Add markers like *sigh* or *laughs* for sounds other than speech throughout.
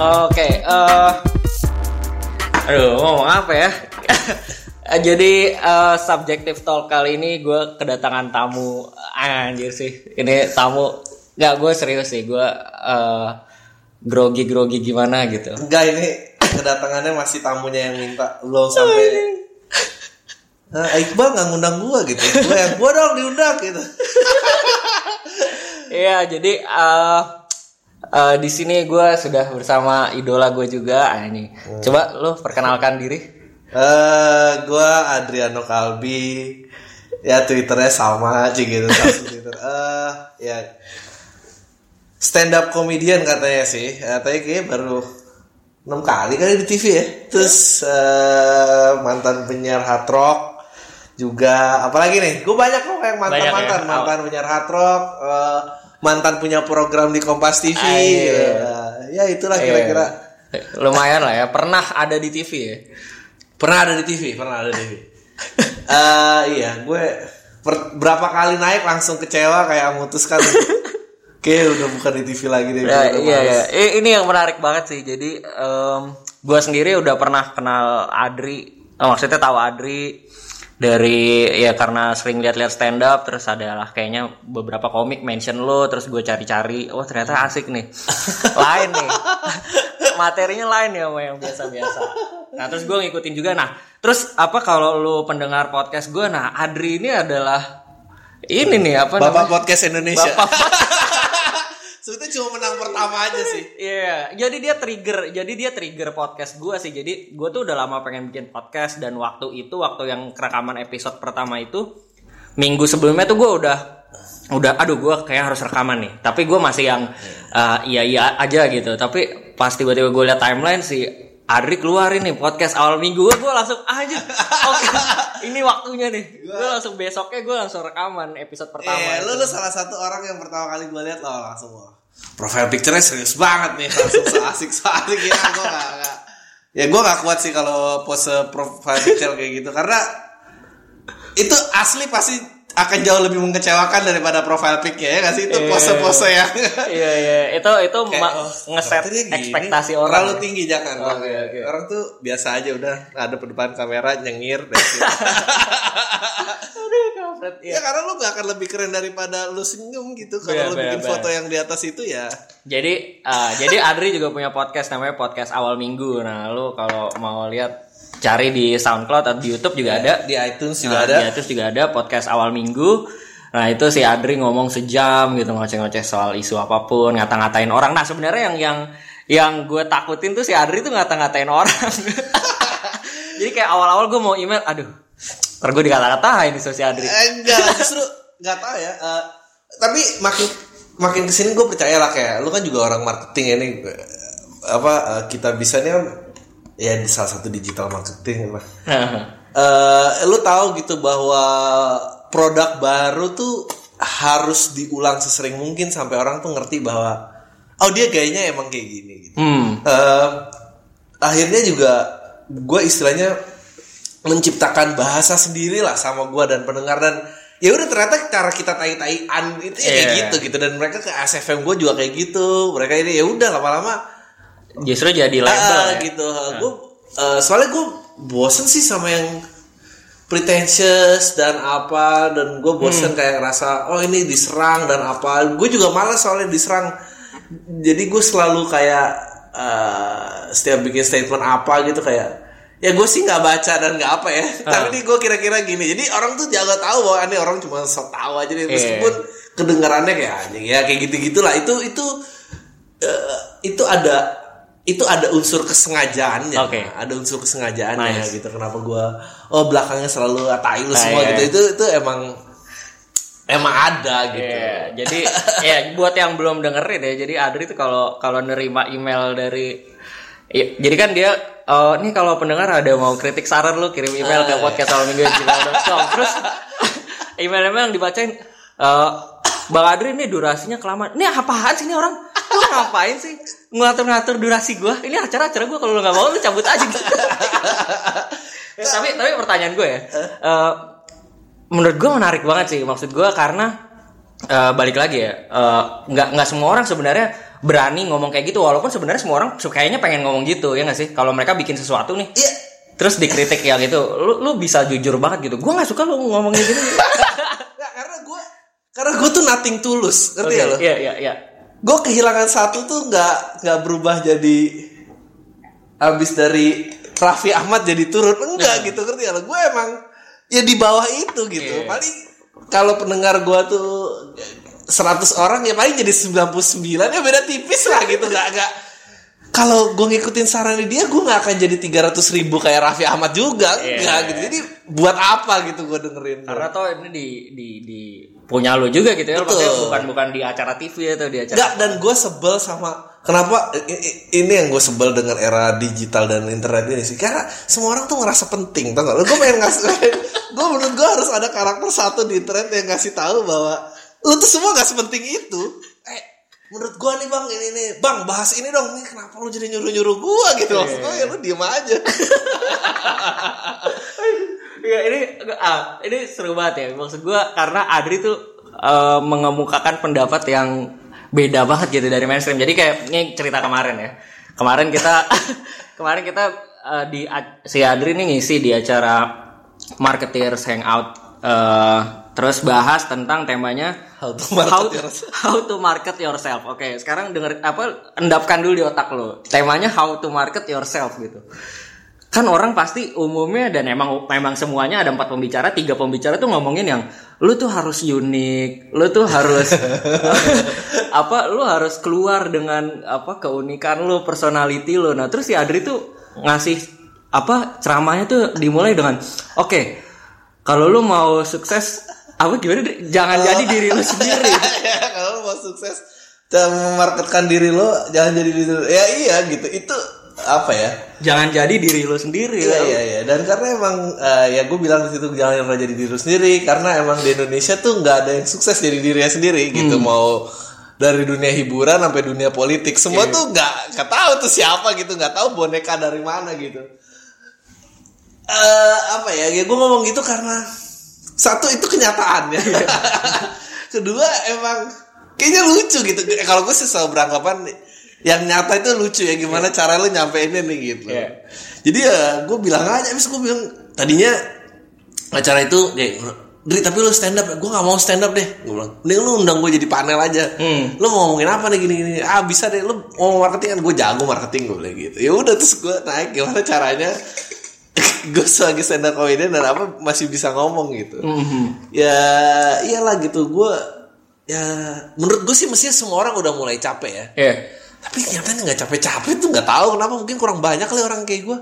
Oke, eh aduh ngomong apa ya? *laughs* Jadi eh, subjective talk kali ini gue kedatangan tamu anjir sih. Ini tamu nggak gue serius sih gue eh grogi grogi gimana gitu. Enggak ini kedatangannya masih tamunya yang minta belum sampai Nah, Iqbal nggak ngundang gua gitu. Gua yang gua dong diundang gitu. *laughs* Iya, jadi eh eh, di sini gue sudah bersama idola gue juga. Ah, ini, coba lo perkenalkan diri. Eh, gua Adriano Kalbi. Ya Twitternya sama aja gitu *laughs* Twitter. Eh, ya stand up comedian katanya sih. Katanya kayaknya baru enam kali kali di TV ya. Terus eh, mantan penyiar hard rock juga apalagi nih gue banyak kok yang mantan Banyak ya? mantan mantan penyiar hard rock eh, mantan punya program di Kompas TV Ah, iya. Eh, ya itulah kira-kira Iya. Lumayan lah ya, pernah ada di TV ya. Pernah ada di TV, pernah ada di TV. *laughs* Eh iya, gue per- berapa kali naik langsung kecewa kayak memutuskan *laughs* Oke, udah bukan di TV lagi deh. Ya, iya, iya. Ini yang menarik banget sih. Jadi gue sendiri udah pernah kenal Adri. Eh, maksudnya tahu Adri dari ya karena sering lihat-lihat stand up terus adalah kayaknya beberapa komik mention lo terus gue cari-cari oh ternyata asik nih. *laughs* Lain nih. Materinya lain ya sama yang biasa-biasa. Nah terus gue ngikutin juga. Nah terus apa kalau lo pendengar podcast gue? Nah Adri ini adalah ini nih apa Bapak namanya? Podcast Indonesia. Bapak Sebetulnya cuma menang pertama aja sih. Iya, jadi dia trigger, jadi dia trigger podcast gue sih. Jadi gue tuh udah lama pengen bikin podcast dan waktu itu, waktu yang rekaman episode pertama itu, minggu sebelumnya tuh gue udah, udah, aduh gue kayak harus rekaman nih. Tapi gue masih yang uh, iya iya aja gitu. Tapi pas tiba-tiba gue liat timeline sih, Adri keluarin nih podcast awal minggu. Gue langsung "Ah, aja. Oke. *laughs* Ini waktunya nih. Gue langsung besoknya gue langsung rekaman episode pertama Eh, lu, lu salah satu orang yang pertama kali gue lihat lo langsung profile picture-nya serius banget nih, langsung so asik so asik ya. Gue gak, gak- ya gue gak kuat sih kalau pose profile picture kayak gitu. Karena itu asli pasti akan jauh lebih mengecewakan daripada profile pic-nya ya gak sih itu Iya. pose-pose yang iya iya itu itu Kayak, oh, ngeset ekspektasi orang terlalu ya. tinggi jangan Oke, oke. orang tuh biasa aja udah ada depan kamera nyengir. *laughs* Aduh. Iya. ya karena lu gak akan lebih keren daripada lu senyum gitu Iya, kalau lu iya, bikin iya. foto yang di atas itu ya Jadi ah, jadi Adri juga punya podcast namanya podcast awal minggu. Nah, lu kalau mau lihat cari di SoundCloud atau di YouTube juga ada. di iTunes Nah, juga ada Di iTunes juga ada podcast awal minggu. Nah itu si Adri ngomong sejam gitu ngoceh-ngoceh soal isu apa pun, ngata-ngatain orang. Nah sebenarnya yang yang yang gue takutin tuh si Adri tuh ngata-ngatain orang. *laughs* Jadi kayak awal-awal gue mau email, aduh, ntar gue dikata-katain sama si Adri. Eh, enggak justru nggak tahu ya Eh, tapi makin makin ke sini gue percaya lah kayak lu kan juga orang marketing ya nih Eh, apa kita bisa nih ya di salah satu digital marketing lah *laughs* eh lu tahu gitu bahwa produk baru tuh harus diulang sesering mungkin sampai orang tuh ngerti bahwa oh dia gayanya emang kayak gini gitu. hmm. Eh, akhirnya juga gue istilahnya menciptakan bahasa sendiri lah sama gue dan pendengar dan ya udah ternyata cara kita tai-taian itu ya kayak Iya. gitu gitu dan mereka ke SFM gue juga kayak gitu mereka ini ya udah lama-lama Justru jadi label ah, ya. gitu. Gue soalnya gue bosen sih sama yang pretentious dan apa dan gue Hmm. bosen kayak ngerasa oh ini diserang dan apa. Gue juga malas soalnya diserang. Jadi gue selalu kayak eh, setiap bikin statement apa gitu kayak ya gue sih nggak baca dan nggak apa ya. Ah. tapi ini gue kira-kira gini jadi orang tuh jaga tahu bahwa ini orang cuma sok tahu aja deh meskipun kedengarannya kayak anjing. Ya kayak gitu gitulah itu itu eh, itu ada itu ada unsur kesengajaannya Oke. ada unsur kesengajaannya Nice. gitu kenapa gua oh belakangnya selalu atai lu Ah, semua iya. gitu itu itu emang emang ada gitu Iya, jadi ya buat yang belum dengerin ya, jadi Adri tuh kalau kalau nerima email dari ya, jadi kan dia oh ini kalau pendengar ada mau kritik saran lu kirim email ke podcast awal minggu terus *laughs* email-email yang dibacain eh, Bang Adri ini durasinya kelamaan. Ini apaan sih ini orang? Lu ngapain sih ngatur-ngatur durasi gua? Ini acara-acara gua kalau lu nggak mau lu cabut aja gitu. *laughs* Tapi tapi pertanyaan gue ya. eh, menurut gue menarik banget sih maksud gue karena eh, balik lagi ya eh, nggak nggak semua orang sebenarnya berani ngomong kayak gitu walaupun sebenarnya semua orang kayaknya pengen ngomong gitu ya nggak sih kalau mereka bikin sesuatu nih Iya. terus dikritik ya gitu lu lu bisa jujur banget gitu gue nggak suka lu ngomongnya gitu Nggak, karena gue karena gue tuh nothing tulus, ngerti ya lo? iya iya iya Gue kehilangan satu tuh nggak nggak berubah jadi habis dari Raffi Ahmad jadi turun enggak gitu ngerti ya lo? Gue emang ya di bawah itu gitu. Iya. Paling kalau pendengar gue tuh 100 orang ya paling jadi 99 ya beda tipis lah gitu nggak nggak kalau gue ngikutin saran dia gue nggak akan jadi 300 ribu kayak Raffi Ahmad juga Iya. enggak gitu jadi buat apa gitu gue dengerin karena toh ini di di di punya lu juga gitu ya Betul. maksudnya bukan bukan di acara TV atau di acara Enggak dan gue sebel sama kenapa ini yang gue sebel dengan era digital dan internet ini sih karena semua orang tuh ngerasa penting tau gak? Gue pengen ngasih, *laughs* gue menurut gue harus ada karakter satu di internet yang ngasih tahu bahwa lu tuh semua gak sepenting itu. Eh menurut gue nih bang ini nih bang bahas ini dong nih kenapa lu jadi nyuruh nyuruh gue gitu maksud gue ya lu diem aja. *laughs* *laughs* Iya ini ah, ini seru banget ya maksud gua karena Adri tuh eh, mengemukakan pendapat yang beda banget gitu dari mainstream. Jadi kayak ini cerita kemarin ya. Kemarin kita *laughs* kemarin kita eh, di si Adri nih ngisi di acara marketers hangout eh, terus bahas tentang temanya How to market how, yourself. how to market yourself. Oke, sekarang denger apa endapkan dulu di otak lo. Temanya how to market yourself gitu kan orang pasti umumnya dan emang memang semuanya ada empat pembicara tiga pembicara tuh ngomongin yang lu tuh harus unik lu tuh harus *laughs* apa lu harus keluar dengan apa keunikan lu personality lu. Nah terus si Adri tuh ngasih apa ceramahnya tuh dimulai dengan oke kalau lu mau sukses apa gimana *laughs* jangan jadi diri lu sendiri. Ya kalau lu mau sukses dan memarketkan diri lo jangan jadi diri lo. ya iya gitu. Itu apa ya? Jangan jadi diri lu sendiri Iya iya iya. Dan karena emang eh, ya gue bilang di situ jangan pernah jadi diri lu sendiri. Karena emang di Indonesia tuh nggak ada yang sukses jadi dirinya sendiri gitu. Mau dari dunia hiburan sampai dunia politik semua tuh nggak nggak tahu tuh siapa gitu. Nggak tahu boneka dari mana gitu. Eh apa ya? Ya gue ngomong gitu karena satu itu kenyataan ya. *laughs* Kedua emang kayaknya lucu gitu. Eh, kalau gue sih selalu beranggapan yang nyata itu lucu ya gimana cara lu nyampeinnya nih gitu. Iya. jadi ya gue bilang aja abis gue bilang tadinya acara itu ya Dri tapi lu stand up gue gak mau stand up deh gue bilang. Mending lu undang gue jadi panel aja. Hmm. lu mau ngomongin apa nih gini gini ah bisa deh lu mau marketing kan? Gue jago marketing gue bilang gitu. Ya udah terus gue naik gimana caranya? *laughs* Gue sebagai stand up comedian dan apa masih bisa ngomong gitu. Mhm. ya iyalah gitu. Gue ya menurut gue sih mestinya semua orang udah mulai capek ya. Iya. Tapi nyatanya nggak capek-capek tuh nggak tahu kenapa mungkin kurang banyak kali orang kayak gue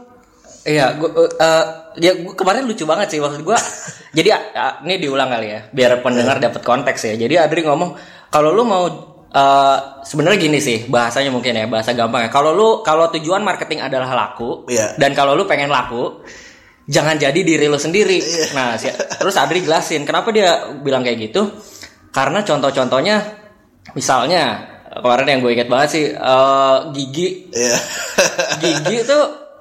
Iya, gua, eh, ya gua kemarin lucu banget sih maksud gua. *laughs* jadi ah, ini diulang kali ya, biar pendengar dapat konteks ya. Jadi Adri ngomong kalau lu mau eh, sebenarnya gini sih bahasanya mungkin ya bahasa gampang ya. Kalau lu kalau tujuan marketing adalah laku Iya. dan kalau lu pengen laku jangan jadi diri lu sendiri. Nah, si- terus Adri jelasin kenapa dia bilang kayak gitu? Karena contoh-contohnya misalnya kemarin yang gue inget banget sih eh, Gigi Iya. *laughs* Gigi itu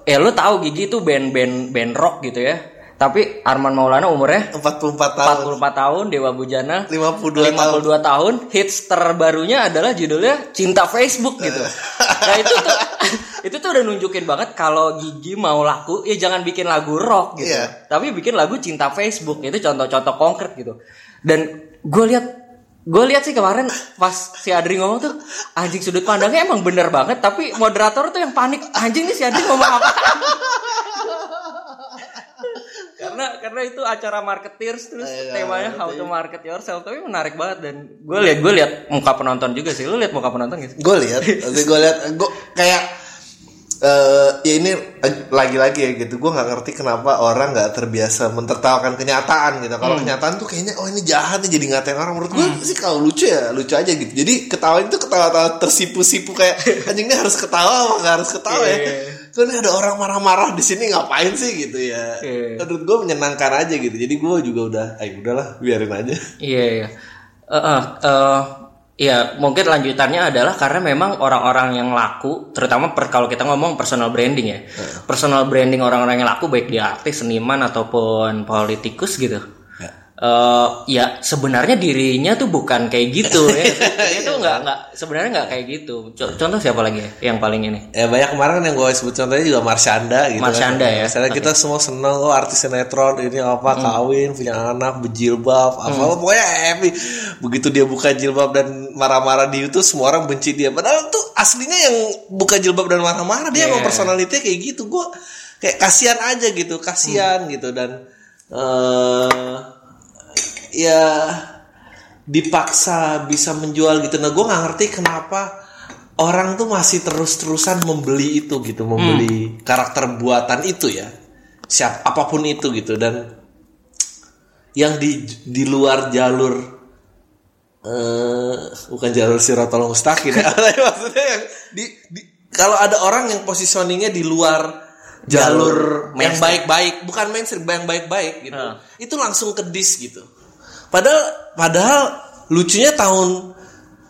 ya lu tahu Gigi itu band-band band rock gitu ya. Tapi Arman Maulana umurnya 44 tahun 44 tahun, Dewa Bujana 52 52 tahun. Hits terbarunya adalah judulnya Cinta Facebook gitu. Nah, itu tuh *laughs* itu tuh udah nunjukin banget kalau Gigi mau laku ya jangan bikin lagu rock gitu. Iya. Tapi bikin lagu Cinta Facebook. Itu contoh-contoh konkret gitu. Dan gue lihat gue lihat sih kemarin pas si Adri ngomong tuh anjing sudut pandangnya emang bener banget tapi moderator tuh yang panik anjing nih si Adri ngomong apa? *laughs* Karena karena itu acara marketeers terus Iya, temanya how to market yourself tapi menarik banget dan gue lihat gue lihat muka penonton juga sih lu lihat muka penonton gitu gue lihat gue lihat gue kayak eh ya ini lagi-lagi ya gitu. Gue nggak ngerti kenapa orang nggak terbiasa mentertawakan kenyataan gitu. Kalau kenyataan tuh kayaknya oh ini jahat nih jadi ngatain orang. Menurut gue sih kalau lucu ya lucu aja gitu. Jadi ketawa itu ketawa-tawa tersipu-sipu kayak *laughs* anjing ini harus ketawa nggak harus ketawa ya? Iya. ini ada orang marah-marah di sini ngapain sih gitu ya? Iya. menurut gue menyenangkan aja gitu. Jadi gue juga udah ayo udahlah biarin aja. Iya iya. Eh, eh, eh, Iya, mungkin lanjutannya adalah karena memang orang-orang yang laku, terutama per, kalau kita ngomong personal branding ya, personal branding orang-orang yang laku baik dia artis, seniman ataupun politikus gitu, Eh ya sebenarnya dirinya tuh bukan kayak gitu ya. *laughs* Dia tuh nggak nggak sebenarnya nggak kayak gitu. Co- Contoh siapa lagi ya yang paling ini? Ya banyak kemarin yang gue sebut contohnya juga Marsyanda gitu. Marsyanda kan. ya. Misalnya kita semua seneng oh artis sinetron ini apa kawin punya anak berjilbab apa pokoknya happy. Begitu dia buka jilbab dan marah-marah di YouTube semua orang benci dia. Padahal tuh aslinya yang buka jilbab dan marah-marah dia emang Yeah. personality kayak gitu. Gue kayak kasihan aja gitu, kasihan gitu dan eh ya dipaksa bisa menjual gitu. Nah gue nggak ngerti kenapa orang tuh masih terus-terusan membeli itu gitu, membeli karakter buatan itu ya, siap apa pun itu gitu dan yang di di luar jalur eh bukan jalur sirotol mustaqim ya, *laughs* maksudnya yang di, di- kalau ada orang yang positioningnya di luar jalur, Jalur yang baik-baik, bukan mainstream, yang baik-baik gitu, Ah. itu langsung ke dis gitu. Padahal padahal lucunya tahun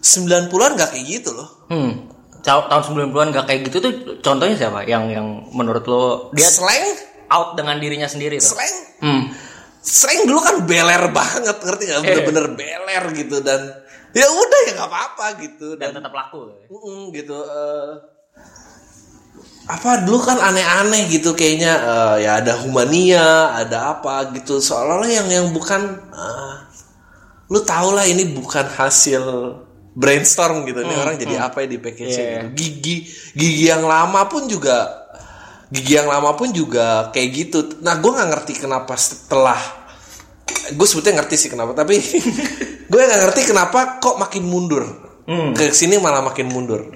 90-an nggak kayak gitu loh. Hmm. Tahun 90-an gak kayak gitu tuh contohnya siapa? Yang yang menurut lo dia slang, out dengan dirinya sendiri tuh. slang, Hmm. slang dulu kan beler banget ngerti nggak? Bener-bener beler gitu dan ya udah ya nggak apa-apa gitu Dan dan tetap laku. Mm, gitu. eh, apa dulu kan aneh-aneh gitu kayaknya eh, ya ada humania, ada apa gitu seolah-olah yang yang bukan eh, lu tau lah ini bukan hasil brainstorm gitu nih orang jadi apa ya di package Iya. gitu. gigi gigi yang lama pun juga gigi yang lama pun juga kayak gitu. Nah gue nggak ngerti kenapa setelah gue sebetulnya ngerti sih kenapa tapi *laughs* gue nggak ngerti kenapa kok makin mundur. Ke sini malah makin mundur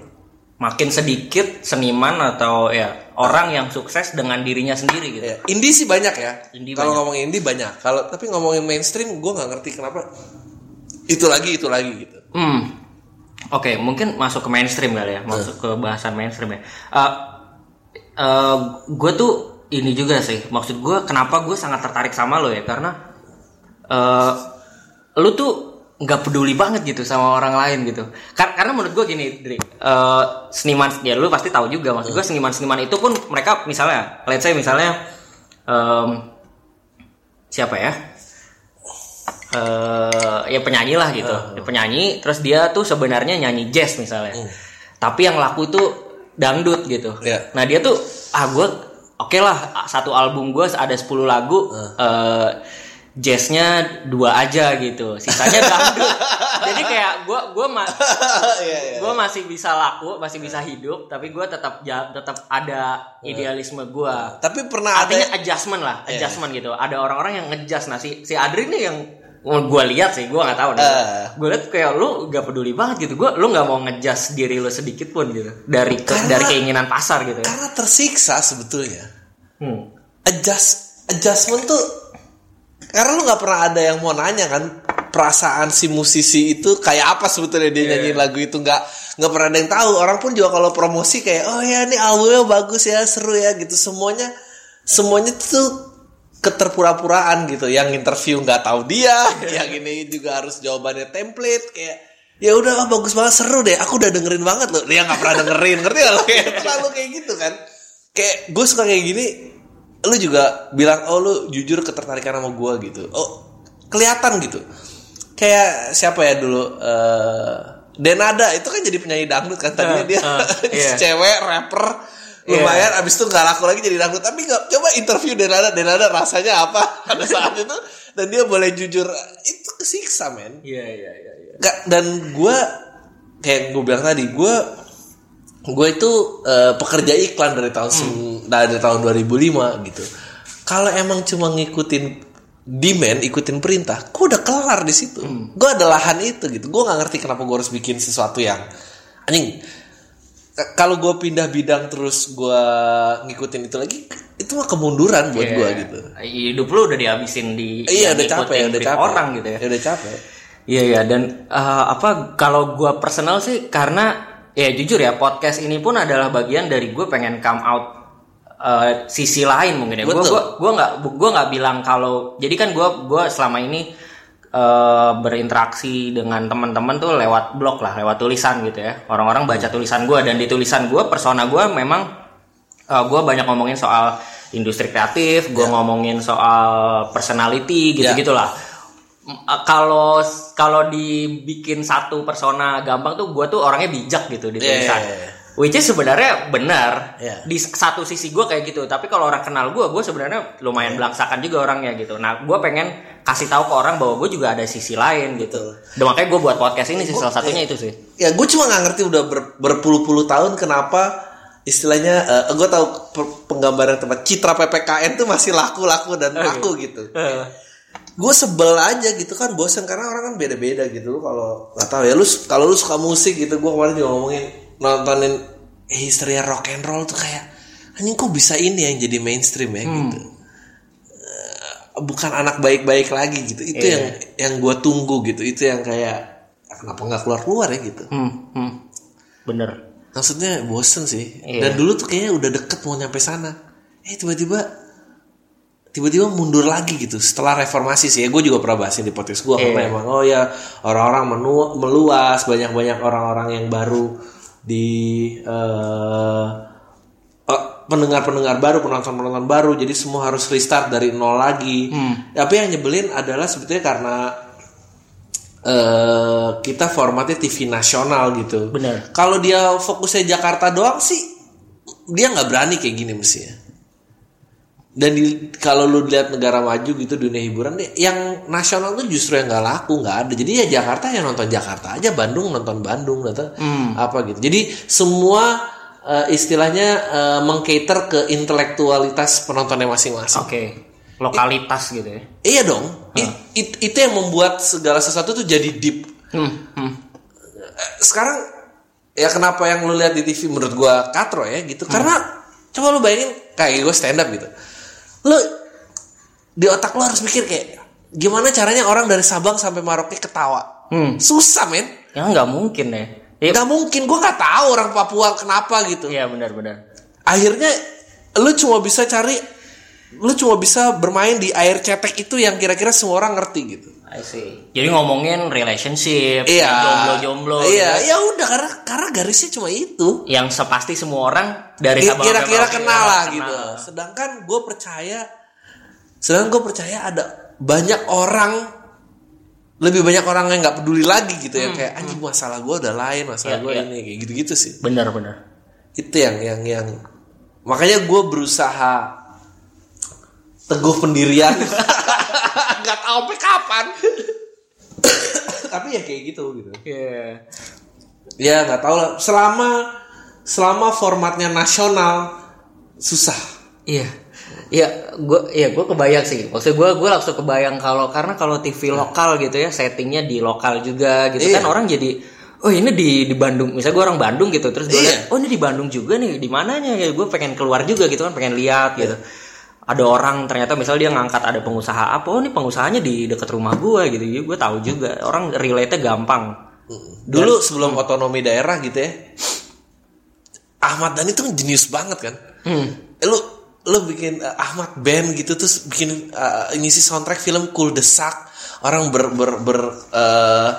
Makin sedikit seniman atau ya orang yang sukses dengan dirinya sendiri gitu. ya, indie sih banyak ya kalau ngomongin indie banyak kalau tapi ngomongin mainstream gue nggak ngerti kenapa itu lagi itu lagi gitu Hmm. Oke, mungkin masuk ke mainstream kali ya, masuk ke bahasan mainstream ya. gue tuh ini juga sih, maksud gue kenapa gue sangat tertarik sama lo ya, karena eh lu tuh nggak peduli banget gitu sama orang lain gitu. Kar- karena menurut gue gini, Dri, eh, seniman ya lu pasti tahu juga, maksud gue seniman-seniman itu pun mereka misalnya, let's say misalnya em, siapa ya? eh ya penyanyi lah gitu. Ya, penyanyi terus dia tuh sebenarnya nyanyi jazz misalnya. Tapi yang laku tuh dangdut gitu. Iya. nah dia tuh ah gue oke lah satu album gue ada 10 lagu eh jazznya dua aja gitu sisanya dangdut. *laughs* Jadi kayak gue gue ma- *laughs* Iya, gue masih bisa laku masih bisa hidup tapi gue tetap tetap ada idealisme gue tapi pernah ada artinya adjustment lah adjustment gitu. Ada orang-orang yang ngejust nah si si Adri nih yang gue lihat sih gue nggak tahu nih Eh. gue lihat kayak lu gak peduli banget gitu. Gue lu nggak mau ngejust diri lu sedikit pun gitu. Dari ke- Karena- dari keinginan pasar gitu ya. karena tersiksa sebetulnya. Hmm. adjust adjustment tuh karena lu nggak pernah ada yang mau nanya kan perasaan si musisi itu kayak apa sebetulnya dia nyanyiin lagu itu. Nggak nggak pernah ada yang tahu. Orang pun juga kalau promosi kayak oh ya ini albumnya bagus ya seru ya gitu. Semuanya semuanya tuh keterpura-puraan gitu. Yang interview nggak tahu dia *laughs* yang ini juga harus jawabannya template kayak ya udah ah, bagus banget seru deh. Aku udah dengerin banget loh. Dia nggak pernah dengerin ngerti gak lo? Kayak selalu kayak gitu kan. Kayak gue suka kayak gini lu juga bilang oh lu jujur ketertarikan sama gue gitu. Oh kelihatan gitu. Kayak siapa ya dulu eh Denada itu kan jadi penyanyi dangdut kan tadinya Eh, dia. *laughs* eh, iya. cewek rapper lumayan abis itu nggak laku lagi jadi dangdut. Tapi nggak coba interview Denada Denada rasanya apa *laughs* pada saat itu? Dan dia boleh jujur itu kesiksa men. Iya iya iya iya. Nggak, dan gue kayak gue bilang tadi gue gue itu eh, pekerja iklan dari tahun sem- dari tahun 2005 gitu. Kalau emang cuma ngikutin demand ikutin perintah gue udah kelar di situ. Gue ada lahan itu gitu. Gue nggak ngerti kenapa gue harus bikin sesuatu yang anjing. Kalau gue pindah bidang terus gue ngikutin itu lagi itu mah kemunduran buat Iya. gue gitu. Hidup lu udah dihabisin di iya udah capek udah brief capek. orang gitu ya. Ya udah capek. Iya iya dan eh, apa kalau gue personal sih karena ya jujur ya podcast ini pun adalah bagian dari gue pengen come out eh, sisi lain mungkin ya. Gue gue nggak gue nggak bilang kalau jadi kan gue gue selama ini eh, berinteraksi dengan teman-teman tuh lewat blog lah lewat tulisan gitu ya. Orang-orang baca tulisan gue dan di tulisan gue persona gue memang gue banyak ngomongin soal industri kreatif, gue ngomongin soal personality gitu gitulah. Uh, kalau kalau dibikin satu persona gampang tuh gue tuh orangnya bijak gitu di Iya, tulisan. iya, iya. Which is sebenarnya benar Iya. di satu sisi gue kayak gitu. Tapi kalau orang kenal gue, gue sebenarnya Iya. lumayan belangsakan juga orangnya gitu. Nah, gue pengen kasih tahu ke orang bahwa gue juga ada sisi lain gitu. Dan makanya gue buat podcast ini sih salah satunya itu sih. ya gue cuma nggak ngerti udah ber- berpuluh-puluh tahun kenapa istilahnya gue tahu penggambaran tempat citra ppkn tuh masih laku-laku dan laku gitu Eh, gue sebel aja gitu kan bosen. Karena orang kan beda-beda gitu. Kalau nggak tahu ya lu kalau lu suka musik gitu gue kemarin juga ngomongin nontonin history rock and roll tuh kayak anjing kok bisa ini yang jadi mainstream ya? Gitu. Eh, bukan anak baik-baik lagi gitu. Itu Iya. yang yang gue tunggu gitu. Itu yang kayak kenapa nggak keluar keluar ya? Gitu. Hmm, hmm. Bener. maksudnya bosen sih. Iya. dan dulu tuh kayaknya udah deket mau nyampe sana. Eh tiba-tiba tiba-tiba mundur lagi gitu. Setelah reformasi sih ya gue juga pernah bahasin di podcast gue karena Iya. emang oh ya orang-orang menu- meluas banyak-banyak orang-orang yang baru di eh, eh, pendengar-pendengar baru penonton-penonton baru jadi semua harus restart dari nol lagi. Tapi yang nyebelin adalah sebetulnya karena eh kita formatnya TV nasional gitu. Kalau dia fokusnya Jakarta doang sih dia nggak berani kayak gini mestinya dan di, kalau lu lihat negara maju gitu dunia hiburan deh, yang nasional tuh justru yang nggak laku nggak ada. Jadi ya Jakarta yang nonton Jakarta aja Bandung nonton Bandung nonton apa gitu. Jadi semua eh, istilahnya eh, mengcater ke intelektualitas penontonnya masing-masing. Oke. Lokalitas gitu ya. iya dong. It- it- itu yang membuat segala sesuatu tuh jadi deep. Hmm, hmm. sekarang ya kenapa yang lu lihat di TV menurut gua katro ya gitu. Karena coba lu bayangin kayak gue stand up gitu lu di otak lu harus mikir kayak gimana caranya orang dari Sabang sampai Maroke ketawa Hmm. susah men Ya nggak mungkin ya. Iya, nggak mungkin gua nggak tahu orang Papua kenapa gitu Iya benar-benar. akhirnya lu cuma bisa cari lu cuma bisa bermain di air cetek itu yang kira-kira semua orang ngerti gitu I see. Jadi ngomongin relationship, iya jomblo-jomblo, iya gitu. ya udah karena karena garisnya cuma itu yang sepasti semua orang dari Sabang kira-kira kenal lah kenal. gitu. Sedangkan gue percaya, sedangkan gue percaya ada banyak orang, lebih banyak orang yang nggak peduli lagi gitu ya kayak anjing masalah gue udah lain, Hmm, Iya, masalah gue iya. ini kayak gitu-gitu sih. Benar-benar. Itu yang yang yang makanya gue berusaha teguh pendirian. *laughs* Gak tahu sampai kapan. Tapi ya kayak gitu gitu. Iya. Ya nggak tahu lah. Selama selama formatnya nasional susah. Iya. Iya, gue ya gue kebayang sih. Maksud gue gue langsung kebayang kalau karena kalau TV lokal gitu ya settingnya di lokal juga gitu Iya. kan orang jadi oh ini di di Bandung. Misalnya gue orang Bandung gitu terus gue Iya. lihat oh ini di Bandung juga nih di mananya ya gue pengen keluar juga gitu kan pengen lihat gitu. Ada orang ternyata misalnya dia ngangkat ada pengusaha apa oh ini pengusahanya di dekat rumah gue gitu. Ya, gue tahu juga orang relate-nya gampang. Dulu sebelum otonomi daerah gitu ya. Ahmad Dhani tuh jenius banget kan. Hmm. Eh, Lu lu bikin uh, Ahmad band gitu terus bikin uh, ngisi soundtrack film Cool Desak. Orang ber ber, ber uh,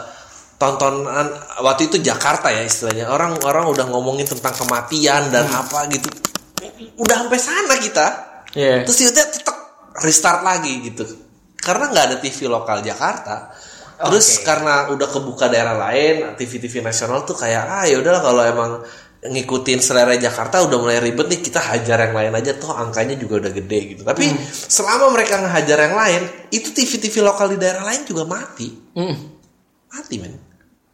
tontonan waktu itu Jakarta ya istilahnya. Orang orang udah ngomongin tentang kematian dan apa gitu. Udah sampai sana kita. Iya. Terus tiba-tiba tetep restart lagi gitu. Karena nggak ada TV lokal Jakarta. Terus Oke. karena udah kebuka daerah lain, TV-TV nasional tuh kayak ah ya udahlah kalau emang ngikutin selera Jakarta udah mulai ribet nih kita hajar yang lain aja toh angkanya juga udah gede gitu. Tapi Hmm. selama mereka ngehajar yang lain, itu TV-TV lokal di daerah lain juga mati. Hmm. Mati men.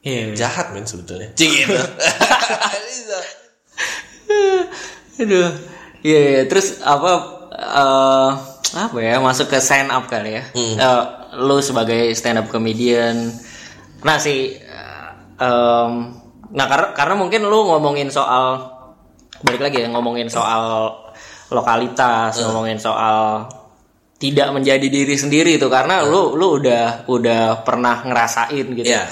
Iya. Jahat men sebetulnya. Cik gitu. *laughs* Aduh. Iya, iya. terus apa eh apa ya masuk ke stand up kali ya. Eh, lu sebagai stand up comedian. Nah si eh, em, nah karena karena mungkin lu ngomongin soal balik lagi ya ngomongin soal lokalitas, ngomongin soal tidak menjadi diri sendiri itu karena lu lu udah udah pernah ngerasain gitu. Iya.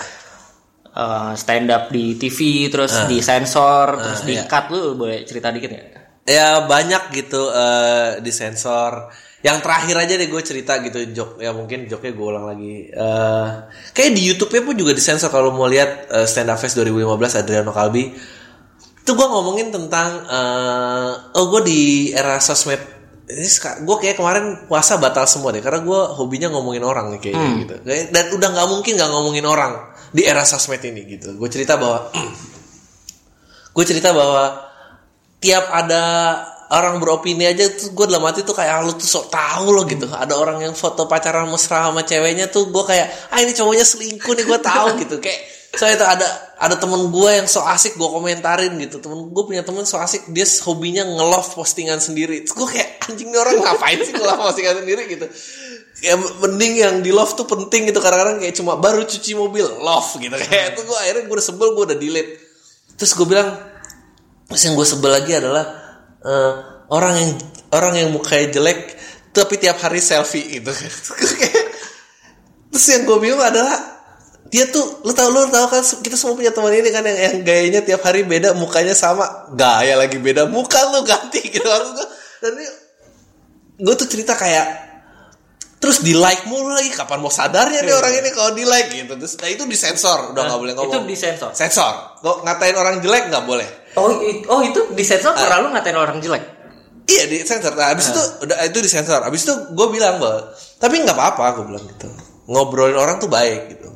Eh, stand up di TV terus disensor terus di iya. cut lu boleh cerita dikit nggak? Ya banyak gitu eh disensor yang terakhir aja deh gue cerita gitu jok ya mungkin joknya gue ulang lagi. Eh kayak di YouTube-nya pun juga disensor kalau mau lihat eh, stand up fest 2015 Adriano Kalbi itu gue ngomongin tentang eh oh gue di era sosmed ini gue kayak kemarin puasa batal semua deh karena gue hobinya ngomongin orang nih kayaknya gitu. Kayak- dan udah nggak mungkin nggak ngomongin orang di era sosmed ini gitu. Gue cerita bahwa *clears throat* gue cerita bahwa tiap ada orang beropini aja tuh gue dalam hati tuh kayak "Ah, lu tuh sok tahu lo gitu. Ada orang yang foto pacaran mesra sama ceweknya tuh gue kayak ah ini cowoknya selingkuh nih gue tahu gitu. Kayak soalnya tuh ada ada temen gue yang so asik gue komentarin gitu. Temen gue punya temen so asik dia hobinya nge-love postingan sendiri. Terus gue kayak anjing nih orang ngapain sih nge-love postingan sendiri? Gitu. Ya mending yang di love tuh penting gitu kadang-kadang kayak cuma baru cuci mobil love gitu. Kayak itu gue akhirnya gue udah sebel gue udah delete. Terus gue bilang terus yang gue sebel lagi adalah eh, orang yang orang yang mukanya jelek tapi tiap hari selfie gitu. *laughs* Terus yang gue bingung adalah dia tuh lu tau lu tau kan kita semua punya teman ini kan yang, yang gayanya tiap hari beda mukanya sama. Gaya lagi beda muka lu ganti gitu. *laughs* Gue dan ini gue tuh cerita kayak terus di like mulu lagi kapan mau sadarnya nih orang ini kalau di like gitu terus nah itu disensor udah nggak boleh ngomong Itu disensor. sensor kok ngatain orang jelek nggak boleh Oh, i- oh itu disensor karena lu ngatain orang jelek. Iya di sensor. Nah, abis itu udah itu disensor. Abis itu gue bilang bahwa tapi nggak apa-apa gue bilang gitu. Ngobrolin orang tuh baik gitu.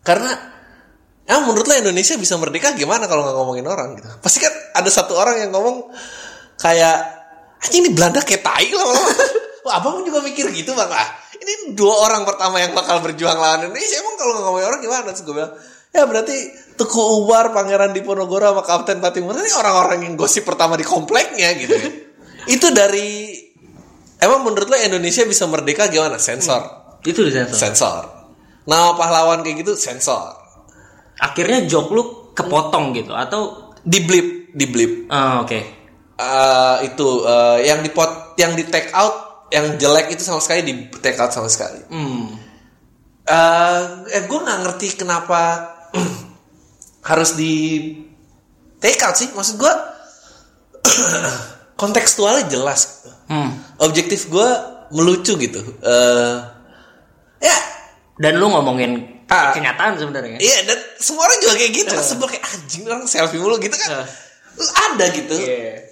Karena ya menurut lo Indonesia bisa merdeka gimana kalau nggak ngomongin orang gitu. Pasti kan ada satu orang yang ngomong kayak anjing ini Belanda kayak tai lama-lama. *laughs* Wah, abang juga mikir gitu bang ah. Ini dua orang pertama yang bakal berjuang lawan Indonesia. Emang kalau nggak ngomongin orang gimana? Terus gue bilang ya berarti Tuku Umar, Pangeran Diponegoro sama Kapten Patimura ini orang-orang yang gosip pertama di kompleknya gitu. ya. *laughs* Itu dari emang menurut lo Indonesia bisa merdeka gimana? Sensor, Itu disensor. sensor. Nama pahlawan kayak gitu sensor. Akhirnya joke lu kepotong gitu atau Di blip, di blip. Ah, oke. Eh, itu eh, yang di pot, yang di take out, yang jelek itu sama sekali di take out sama sekali. Hmm. eh eh, gue nggak ngerti kenapa *clears throat* harus di take out sih maksud gue *clears throat* kontekstualnya jelas Hmm. objektif gue melucu gitu eh ya Dan lu ngomongin Ah. kenyataan sebenarnya. iya dan semua orang juga kayak gitu sebel kayak anjing orang selfie mulu gitu kan Eh. ada gitu Iya.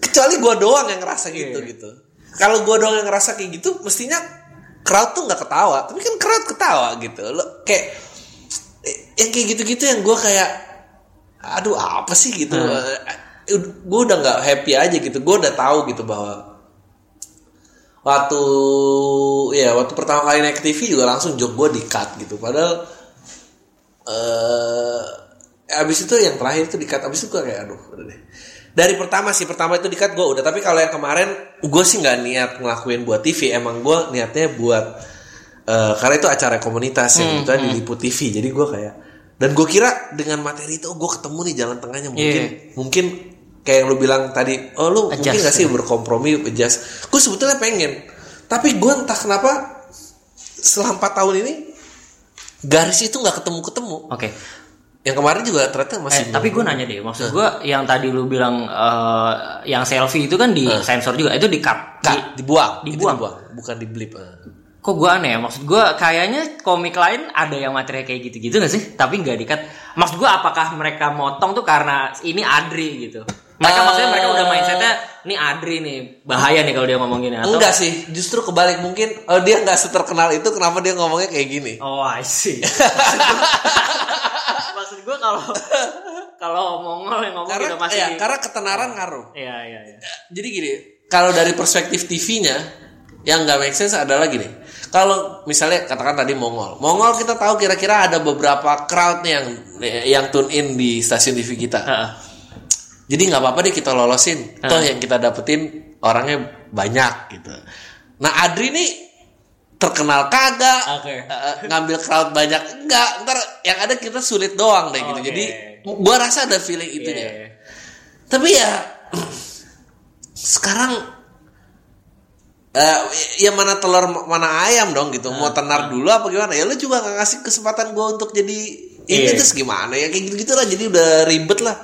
kecuali gue doang yang ngerasa gitu gitu kalau gue doang yang ngerasa kayak gitu mestinya crowd tuh nggak ketawa. Tapi kan crowd ketawa gitu. Lo kayak eh, yang kayak gitu-gitu yang gue kayak aduh apa sih? gitu. Gue udah nggak happy aja gitu. Gue udah tahu gitu bahwa waktu ya waktu pertama kali naik TV juga langsung job gue di cut gitu. Padahal eh abis itu yang terakhir itu di cut abis itu gue kayak aduh udah deh dari pertama sih pertama itu di cut gue udah. Tapi kalau yang kemarin gue sih nggak niat ngelakuin buat TV emang gue niatnya buat eh, karena itu acara komunitas yang itu diliput TV jadi gue kayak dan gue kira dengan materi itu gue ketemu nih jalan tengahnya. Mungkin mungkin kayak yang lu bilang tadi oh lu mungkin Adjust, gak sih berkompromi adjust. Gue sebetulnya pengen. Tapi gue entah kenapa setelah empat tahun ini garis itu nggak ketemu ketemu Oke. Yang kemarin juga ternyata Eh, masih tapi gue nanya deh, maksud gue yang tadi lu bilang eh, yang selfie itu kan di sensor juga, itu di cut. Kak, dibuang, Itu dibuang. bukan di blip. eh. Kok gue aneh ya? Maksud gue kayaknya komik lain ada yang materi kayak gitu-gitu gak sih? Tapi nggak di-cut. Maksud gue apakah mereka motong tuh karena ini Adri gitu? Mereka Eh. maksudnya mereka udah mindsetnya ini Adri nih bahaya nih kalau dia ngomong gini atau Enggak sih, justru kebalik mungkin oh, dia nggak seterkenal itu kenapa dia ngomongnya kayak gini. Oh I see. *laughs* Gue kalau *laughs* kalau Mongol yang ngomong Karena udah masih ya, karena ketenaran ngaruh. Iya iya iya. Jadi gini, kalau dari perspektif TV-nya yang nggak make sense adalah gini. Kalau misalnya katakan tadi Mongol, Mongol kita tahu kira-kira ada beberapa crowd nih yang yang tune in di stasiun TV kita. Heeh. Jadi nggak apa-apa deh kita lolosin. Toh yang kita dapetin orangnya banyak gitu. Nah Adri nih terkenal kagak, Oke. eh, ngambil crowd banyak enggak. Ntar yang ada kita sulit doang deh gitu. Oke. Jadi gua rasa ada feeling Iya, itunya. iya. Tapi ya sekarang eh ya mana telur mana ayam dong gitu. Mau tenar dulu apa gimana? Ya lu juga nggak ngasih kesempatan gua untuk jadi ini Iya. terus gimana ya kayak gitu-gitu lah. Jadi udah ribet lah.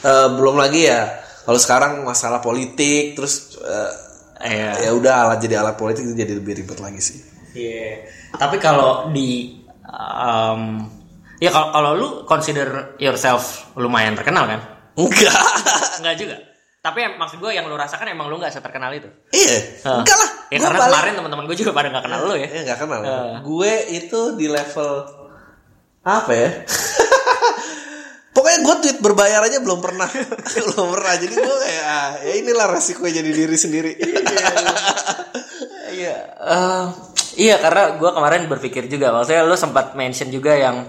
Eh, belum lagi ya kalau sekarang masalah politik terus eh, Iya. ya udah alat jadi alat politik itu jadi lebih ribet lagi sih. Iya. Tapi kalau di um, ya kalau kalau lu consider yourself lumayan terkenal kan? Enggak. Enggak juga. Tapi em- maksud gue yang lu rasakan emang lu nggak seterkenal itu. Iya, Hah. enggak lah. Ya karena paling- kemarin teman-teman gue juga pada nggak kenal lu ya. Ya nggak kenal. Eh. Gue itu di level apa ya? *laughs* Pokoknya gue tweet berbayar aja belum pernah, *laughs* belum pernah. Jadi gue kayak ah, ya inilah resiko jadi diri sendiri. Iya. eh, iya karena gue kemarin berpikir juga, maksudnya lu sempat mention juga yang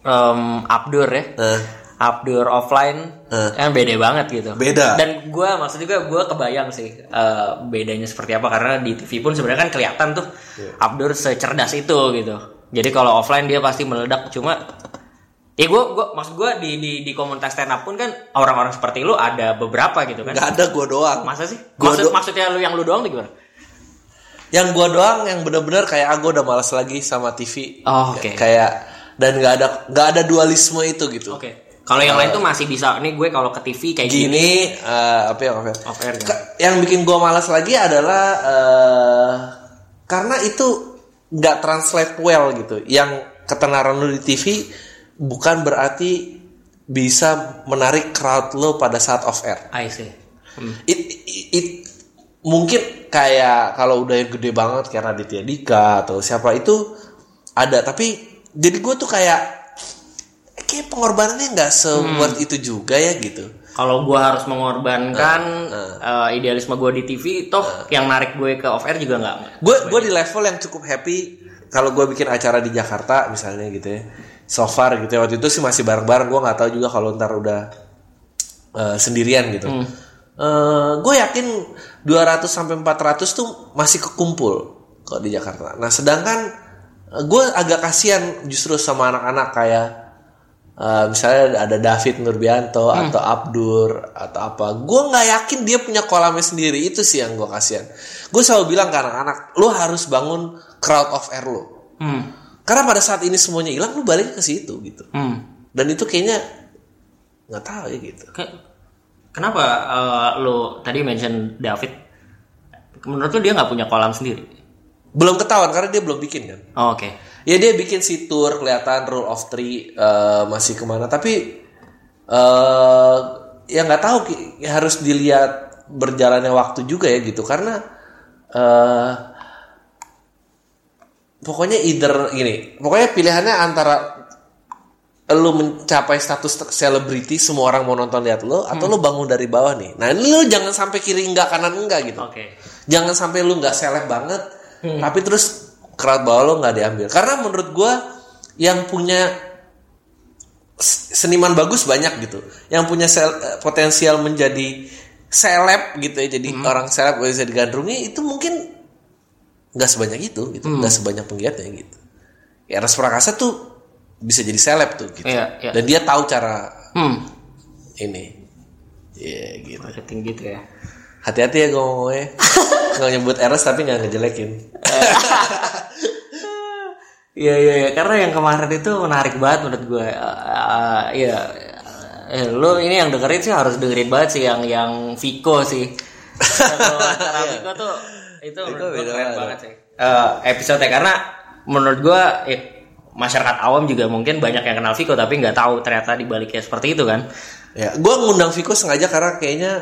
em, Abdur ya. Eh, Abdur offline Eh. kan beda banget gitu. Beda. Dan gue maksud juga gue kebayang sih eh, bedanya seperti apa karena di TV pun sebenarnya kan kelihatan tuh Iya. Abdur secerdas itu gitu. Jadi kalau offline dia pasti meledak cuma Ya gue gua maksud gue di di di komunitas stand up pun kan orang-orang seperti lu ada beberapa gitu kan. nggak ada gue doang. Masa sih? Gua Maksud do- maksudnya lu yang lu doang tuh gimana? Yang gue doang yang bener-bener kayak ah, gue udah malas lagi sama TV. Oh, oke. Kayak dan nggak ada nggak ada dualisme itu gitu. Oke. Kalau yang lain tuh masih bisa. Nih gue kalau ke TV kayak gini. Gini eh, apa ya apa ya? Off air kan? Ka- yang bikin gue malas lagi adalah eh, karena itu nggak translate well gitu. Yang ketenaran lu di TV bukan berarti bisa menarik crowd lo pada saat off air. I see. Hmm. It, it, it- mungkin kayak kalau udah yang gede banget kayak Raditya Dika atau siapa itu ada tapi jadi gue tuh kayak kayak pengorbanannya nggak se worth itu juga ya gitu. Kalau gue harus mengorbankan Ah, eh, idealisme gue di TV, toh yang narik gue ke off air juga nggak. gue gue di level yang cukup happy kalau gue bikin acara di Jakarta misalnya gitu ya so far gitu ya. Waktu itu sih masih bareng-bareng. Gue nggak tahu juga kalau ntar udah eh, sendirian gitu. Gue yakin 200 sampai 400 tuh masih kekumpul kalau di Jakarta. Nah sedangkan gue agak kasihan justru sama anak-anak kayak eh, misalnya ada David Nurbianto atau Abdur atau apa. Gue nggak yakin dia punya kolamnya sendiri. Itu sih yang gue kasihan. Gue selalu bilang ke anak-anak lu harus bangun crowd of air lu Hmm. Karena pada saat ini semuanya hilang lu balik ke situ gitu Hmm. dan itu kayaknya nggak tahu ya gitu Ke- Kenapa eh, lo tadi mention David? Menurut lo dia nggak punya kolam sendiri? belum ketahuan karena dia belum bikin kan Oh, Oke. ya dia bikin si tour kelihatan rule of three eh, masih ke mana tapi eh ya nggak tahu. Ya harus dilihat berjalannya waktu juga ya gitu karena eh pokoknya either gini pokoknya pilihannya antara lu mencapai status selebriti semua orang mau nonton lihat lo atau lu bangun dari bawah nih. Nah ini lu jangan sampai kiri enggak kanan enggak gitu. Oke. jangan sampai lu nggak seleb banget tapi terus crowd bawah lo nggak diambil. Karena menurut gua yang punya seniman bagus banyak gitu. Yang punya sel- eh, potensial menjadi seleb gitu ya jadi orang seleb bisa digandrungi itu mungkin nggak sebanyak itu gitu nggak sebanyak penggiatnya gitu ya Eras Prakasa tuh bisa jadi seleb tuh gitu Iya, iya. dan dia tahu cara Hmm. ini ya gitu Marketing gitu ya. hati-hati ya gue ngomongnya *laughs* nggak nyebut Eras tapi nggak ngejelekin *laughs* Iya iya iya karena yang kemarin itu menarik banget menurut gue. Eh, eh, Iya. Eh, lo ini yang dengerin sih harus dengerin banget sih yang yang Viko sih. *laughs* Kalau acara Viko tuh itu menurut gue beda keren banget. banget sih. Eh, episode karena menurut gue eh, masyarakat awam juga mungkin banyak yang kenal Viko tapi nggak tahu ternyata di baliknya seperti itu kan. Ya, gue ngundang Viko sengaja karena kayaknya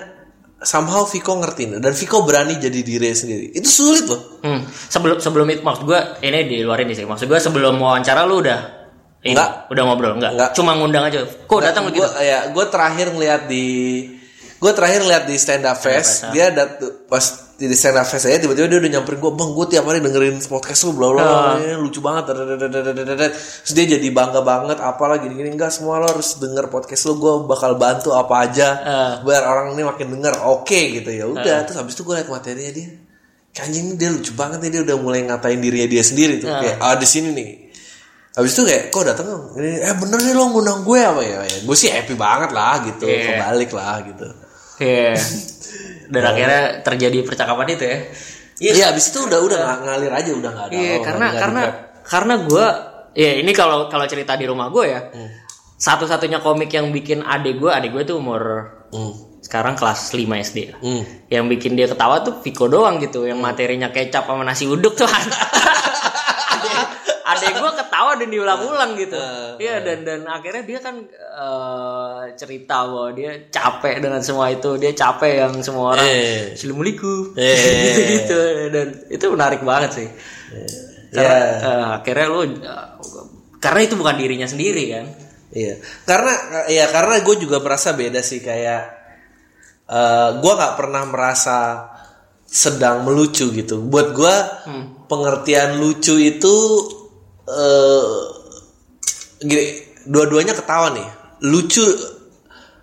somehow Viko ngerti dan Viko berani jadi diri sendiri. Itu sulit loh. Hmm. Sebelum sebelum itu maksud gue ini di luar ini sih. Maksud gue sebelum wawancara lu udah ini, Enggak. udah ngobrol enggak? Enggak. Cuma ngundang aja. Kok datang gitu? ya, gue terakhir ngeliat di gue terakhir ngeliat di stand up fest Fest, dia dat pas jadi stand up aja, tiba-tiba dia udah nyamperin gue bang gue tiap hari dengerin podcast lu bla bla nah. lucu banget terus dia jadi bangga banget apalah gini gini enggak semua lo harus denger podcast lu gue bakal bantu apa aja uh. biar orang ini makin denger oke okay, gitu ya ah. udah uh. terus habis itu gue liat materinya dia kanjeng dia lucu banget nih dia udah mulai ngatain dirinya dia sendiri tuh uh. kayak ah di sini nih Habis itu kayak kok datang eh bener nih lo ngundang gue apa ya? ya gue sih happy banget lah gitu, yeah. kebalik lah gitu. Iya. *laughs* Dan akhirnya terjadi percakapan itu ya. Iya, abis itu udah udah ng- ngalir aja udah nggak ada. Iya, oh, karena karena karena gue ya ini kalau kalau cerita di rumah gue ya. Hmm. Satu-satunya komik yang bikin adik gue, adik gue tuh umur Hmm. sekarang kelas 5 SD. Hmm. Yang bikin dia ketawa tuh Viko doang gitu, yang materinya kecap sama nasi uduk tuh. *laughs* *laughs* adek gue ketawa dan diulang-ulang gitu. Uh, iya dan dan akhirnya dia kan eh, cerita bahwa dia capek dengan semua itu. Dia capek yang semua orang Eh. assalamualaikum. Eh. *laughs* gitu gitu dan itu menarik banget sih. Ya. karena eh, akhirnya lu eh, karena itu bukan dirinya sendiri kan? Iya, karena ya karena gue juga merasa beda sih kayak eh gue nggak pernah merasa sedang melucu gitu. Buat gue pengertian lucu itu eh gini, dua-duanya ketawa nih. Lucu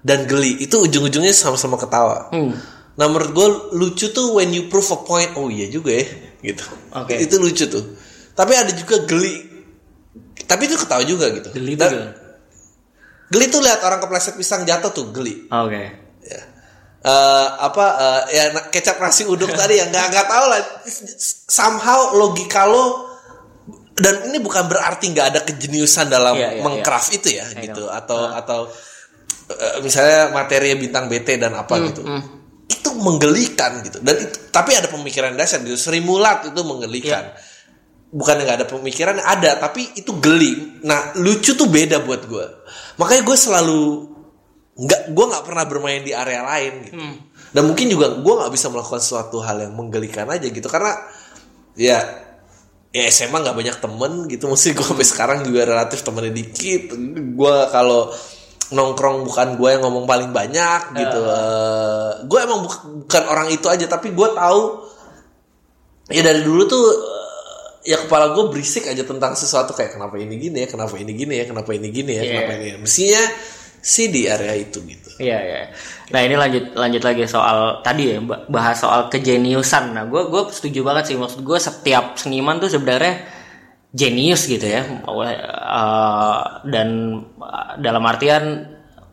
dan geli itu ujung-ujungnya sama-sama ketawa. Hmm. Nah menurut gue lucu tuh when you prove a point. Oh iya juga ya, gitu. Oke. Itu lucu tuh. Tapi ada juga geli. Tapi itu ketawa juga gitu. geli Dan- gimana? Geli tuh lihat orang kepleset pisang jatuh tuh geli. oke Ya. Eh, apa eh, ya kecap nasi uduk tadi yang nggak nggak tahu lah. Somehow logika lo dan ini bukan berarti nggak ada kejeniusan dalam Iya, iya, mengcraft itu ya I gitu know. atau atau eh, misalnya materi bintang BT dan apa Hmm, gitu. Itu menggelikan gitu. Dan itu, tapi ada pemikiran dasar gitu. Sri Mulat itu menggelikan. Iya. Bukan nggak ada pemikiran ada tapi itu geli. Nah lucu tuh beda buat gue. Makanya gue selalu nggak gue nggak pernah bermain di area lain gitu. Dan mungkin juga gue nggak bisa melakukan suatu hal yang menggelikan aja gitu karena ya ya SMA nggak banyak temen gitu. Mesti gue sampai sekarang juga relatif temennya dikit. Gue kalau nongkrong bukan gue yang ngomong paling banyak gitu. Gue emang buk- bukan orang itu aja tapi gue tahu ya dari dulu tuh eh, ya kepala gue berisik aja tentang sesuatu kayak kenapa ini gini ya kenapa ini gini ya kenapa ini gini ya Iya. kenapa ini mestinya sih di area itu gitu Iya iya. Nah ini lanjut lanjut lagi soal tadi ya bah- bahas soal kejeniusan. Nah gue gue setuju banget sih maksud gue setiap seniman tuh sebenarnya jenius gitu ya. Eh, dan eh, dalam artian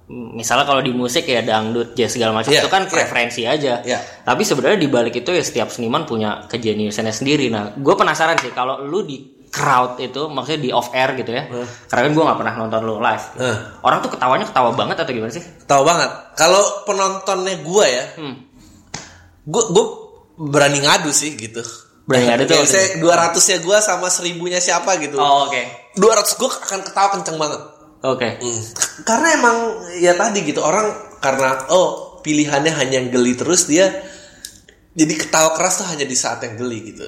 misalnya kalau di musik ya dangdut jazz segala macam Iya, itu kan iya. preferensi aja. Iya. Tapi sebenarnya di balik itu ya setiap seniman punya kejeniusannya sendiri. Nah gue penasaran sih kalau lu di crowd itu maksudnya di off air gitu ya. Karena kan gue nggak pernah nonton lu live. Nah. Orang tuh ketawanya ketawa banget atau gimana sih? tahu banget kalau penontonnya gue ya Hmm. gue gue berani ngadu sih gitu Berani ngadu tuh Biasanya 200 nya gue sama seribunya siapa gitu Oh, oke. 200 gue akan ketawa kenceng banget Oke. Hmm. Karena emang ya tadi gitu orang karena oh pilihannya hanya yang geli terus dia jadi ketawa keras tuh hanya di saat yang geli gitu.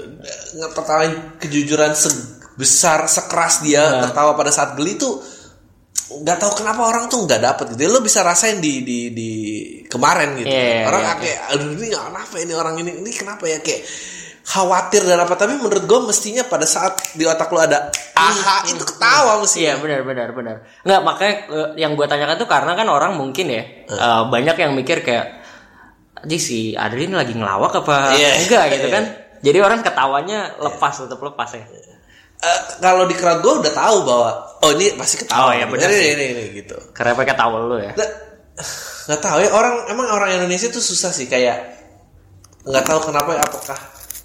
Ngetawain kejujuran sebesar sekeras dia ketawa pada saat geli tuh nggak tahu kenapa orang tuh nggak dapet gitu. Lo bisa rasain di di di kemarin gitu. Iya, orang iya, kayak aduh ini nggak kenapa ini orang ini ini kenapa ya kayak khawatir dan apa tapi menurut gue mestinya pada saat di otak lo ada aha itu ketawa mesti Iya benar benar benar. Nggak makanya eh, yang gue tanyakan tuh karena kan orang mungkin ya eh, banyak yang mikir kayak Aji si Adri ini lagi ngelawak apa Iya. enggak gitu Iya. kan. Jadi orang ketawanya lepas tetap lepas ya. Eh, kalau di crowd gue udah tahu bahwa oh ini pasti ketawa Oh, iya, nih. benar ini, ini, ini, gitu Karena pakai tawel lu ya. nggak nggak tahu ya orang emang orang Indonesia tuh susah sih kayak nggak tahu kenapa ya, apakah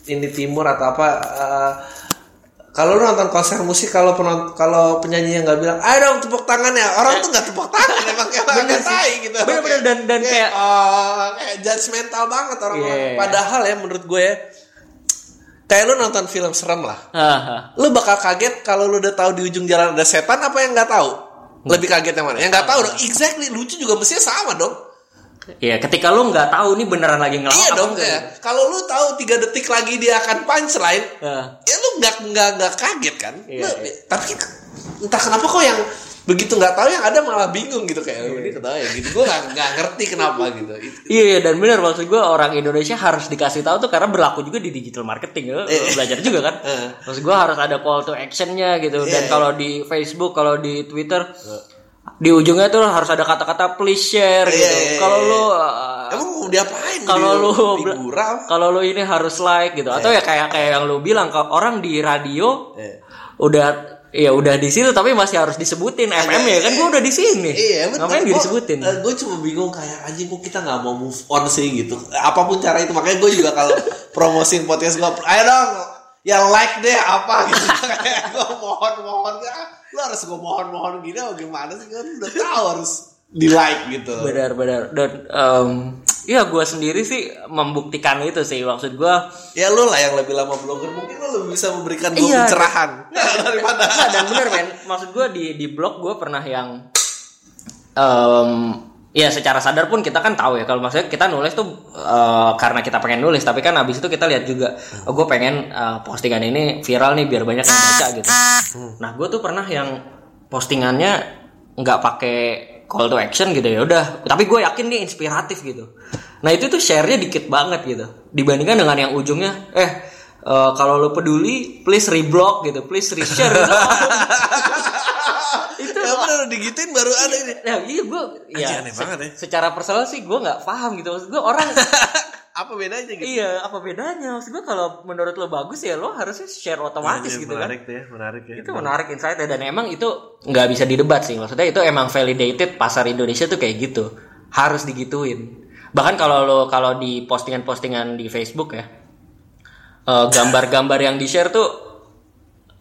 ini timur atau apa eh, kalau lu nonton konser musik kalau penont kalau penyanyi nggak bilang ayo dong tepuk tangan ya. Orang tuh nggak tepuk tangan *laughs* emang kayak Bener bener sih. gitu. Bener-bener, dan- dan kayak- oh, kayak judgmental banget orang Iya. padahal ya menurut gue ya kayak lu nonton film serem lah. Haha. lu bakal kaget kalau lu udah tahu di ujung jalan ada setan apa yang nggak tahu? Lebih kaget yang mana? Yang nggak tahu dong. Exactly lucu juga mestinya sama dong Iya, ketika lu nggak tahu ini beneran lagi ngelawak iya apa dong enggak. ya. kalau lu tahu tiga detik lagi dia akan punchline Nah, ya lu nggak nggak nggak kaget kan? Iya, Lu- iya. tapi entah kenapa kok yang begitu nggak tahu yang ada malah bingung gitu kayak "Oh, ini ketawa ya? Gitu. Gue nggak nggak ngerti kenapa *laughs* gitu. Itu- Iya iya, dan benar maksud gue orang Indonesia harus dikasih tahu tuh karena berlaku juga di digital marketing lu lu belajar juga kan. *laughs* Maksud gue harus ada call to actionnya gitu. Dan Iya. kalau di Facebook kalau di Twitter di ujungnya tuh harus ada kata-kata please share gitu. Iya, iya, Kalau iya. lu uh, emang mau diapain kalau lu kalau lu ini harus like gitu atau ya kayak kayak yang lu bilang kalau orang di radio Iya. udah ya udah di situ tapi masih harus disebutin FM ya kan gue udah di sini Iya betul. ngapain Gua- disebutin eh, gue cuma bingung kayak anjing kok kita nggak mau move on sih gitu. Apa pun cara itu makanya gue juga kalau *laughs* promosiin podcast gue, ayo dong, ya like deh apa gitu. *laughs* kayak gue mohon mohon ah, lu harus gue mohon mohon gini oh gimana sih kan udah tahu harus di like gitu. benar benar dan em, Iya, gue sendiri sih membuktikan itu sih maksud gue. Ya lu lah yang lebih lama blogger mungkin lu lebih bisa memberikan gue Iya. pencerahan *laughs* daripada Nah, dan bener men, maksud gue di di blog gue pernah yang, em ya secara sadar pun kita kan tahu ya kalau maksudnya kita nulis tuh eh, karena kita pengen nulis, tapi kan abis itu kita lihat juga, oh, gue pengen eh, postingan ini viral nih biar banyak yang baca gitu. Nah, gue tuh pernah yang postingannya nggak pakai call to action gitu ya udah tapi gue yakin dia inspiratif gitu nah itu tuh share-nya dikit banget gitu dibandingkan dengan yang ujungnya eh eh, kalau lo peduli please reblock gitu please reshare gitu. *laughs* ya bener digituin baru ada ini. ya iya gue ya aneh banget ya. secara personal sih gue nggak paham gitu. Maksud gue orang *laughs* apa bedanya gitu? Iya apa bedanya? Maksud gue kalau menurut lo bagus ya lo harusnya share otomatis Iya, gitu kan. menarik tuh ya menarik ya. Itu menarik insight dan emang itu nggak bisa didebat sih. Maksudnya itu emang validated pasar Indonesia tuh kayak gitu. Harus digituin. Bahkan kalau lo kalau di postingan-postingan di Facebook ya eh, gambar-gambar yang di share tuh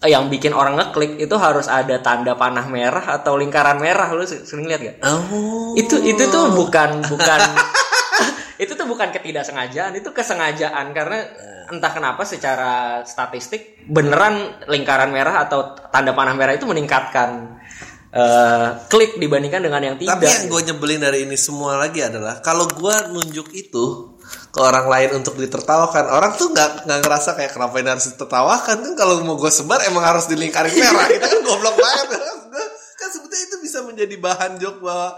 yang bikin orang ngeklik itu harus ada tanda panah merah atau lingkaran merah. Lo sering lihat gak oh. Itu itu tuh bukan bukan *laughs* itu tuh bukan ketidaksengajaan itu kesengajaan. Karena entah kenapa secara statistik beneran lingkaran merah atau tanda panah merah itu meningkatkan eh, klik dibandingkan dengan yang tidak. Tapi yang gue nyebelin dari ini semua lagi adalah kalau gue nunjuk itu ke orang lain untuk ditertawakan, orang tuh nggak nggak ngerasa kayak kenapa ini harus ditertawakan? Kan kalau mau gue sebar emang harus di lingkaran merah. Itu kan goblok banget. Kan sebetulnya itu bisa menjadi bahan joke bahwa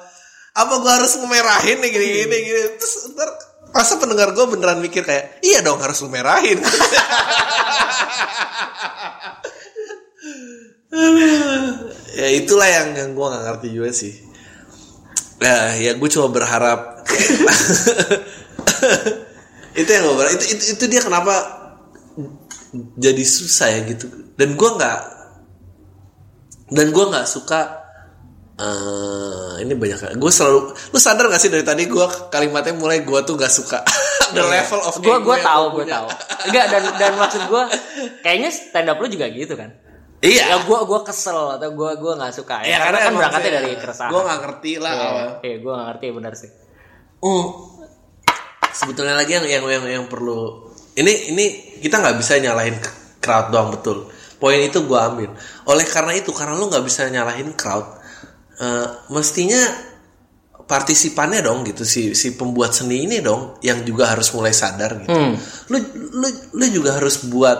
apa gue harus ngemerahin nih gini gini gini? Terus ntar masa pendengar gue beneran mikir kayak iya dong harus lu merahin. *laughs* Ya itulah yang yang gue nggak ngerti juga sih. Nah, ya gue cuma berharap *laughs* *laughs* itu yang gue berharap itu, itu itu dia kenapa jadi susah ya gitu. Dan gue nggak dan gue nggak suka eh ini banyak gue selalu lu sadar gak sih dari tadi gue kalimatnya mulai gue tuh gak suka? *laughs* The level of gue gue tahu gue tahu. Enggak dan dan *laughs* maksud gue kayaknya stand up lu juga gitu kan? Iya. Ya gue gue kesel atau gue gue nggak suka. Ya, Ya, karena, kan berangkatnya dari keresahan. Gue gak ngerti lah Iya, iya gue gak ngerti benar sih. Oh, sebetulnya lagi yang yang yang, yang perlu ini ini kita nggak bisa nyalahin crowd doang betul. Poin itu gue ambil. Oleh karena itu karena lu nggak bisa nyalahin crowd, eh, mestinya partisipannya dong gitu si si pembuat seni ini dong yang juga harus mulai sadar gitu. Hmm. Lu lu lu juga harus buat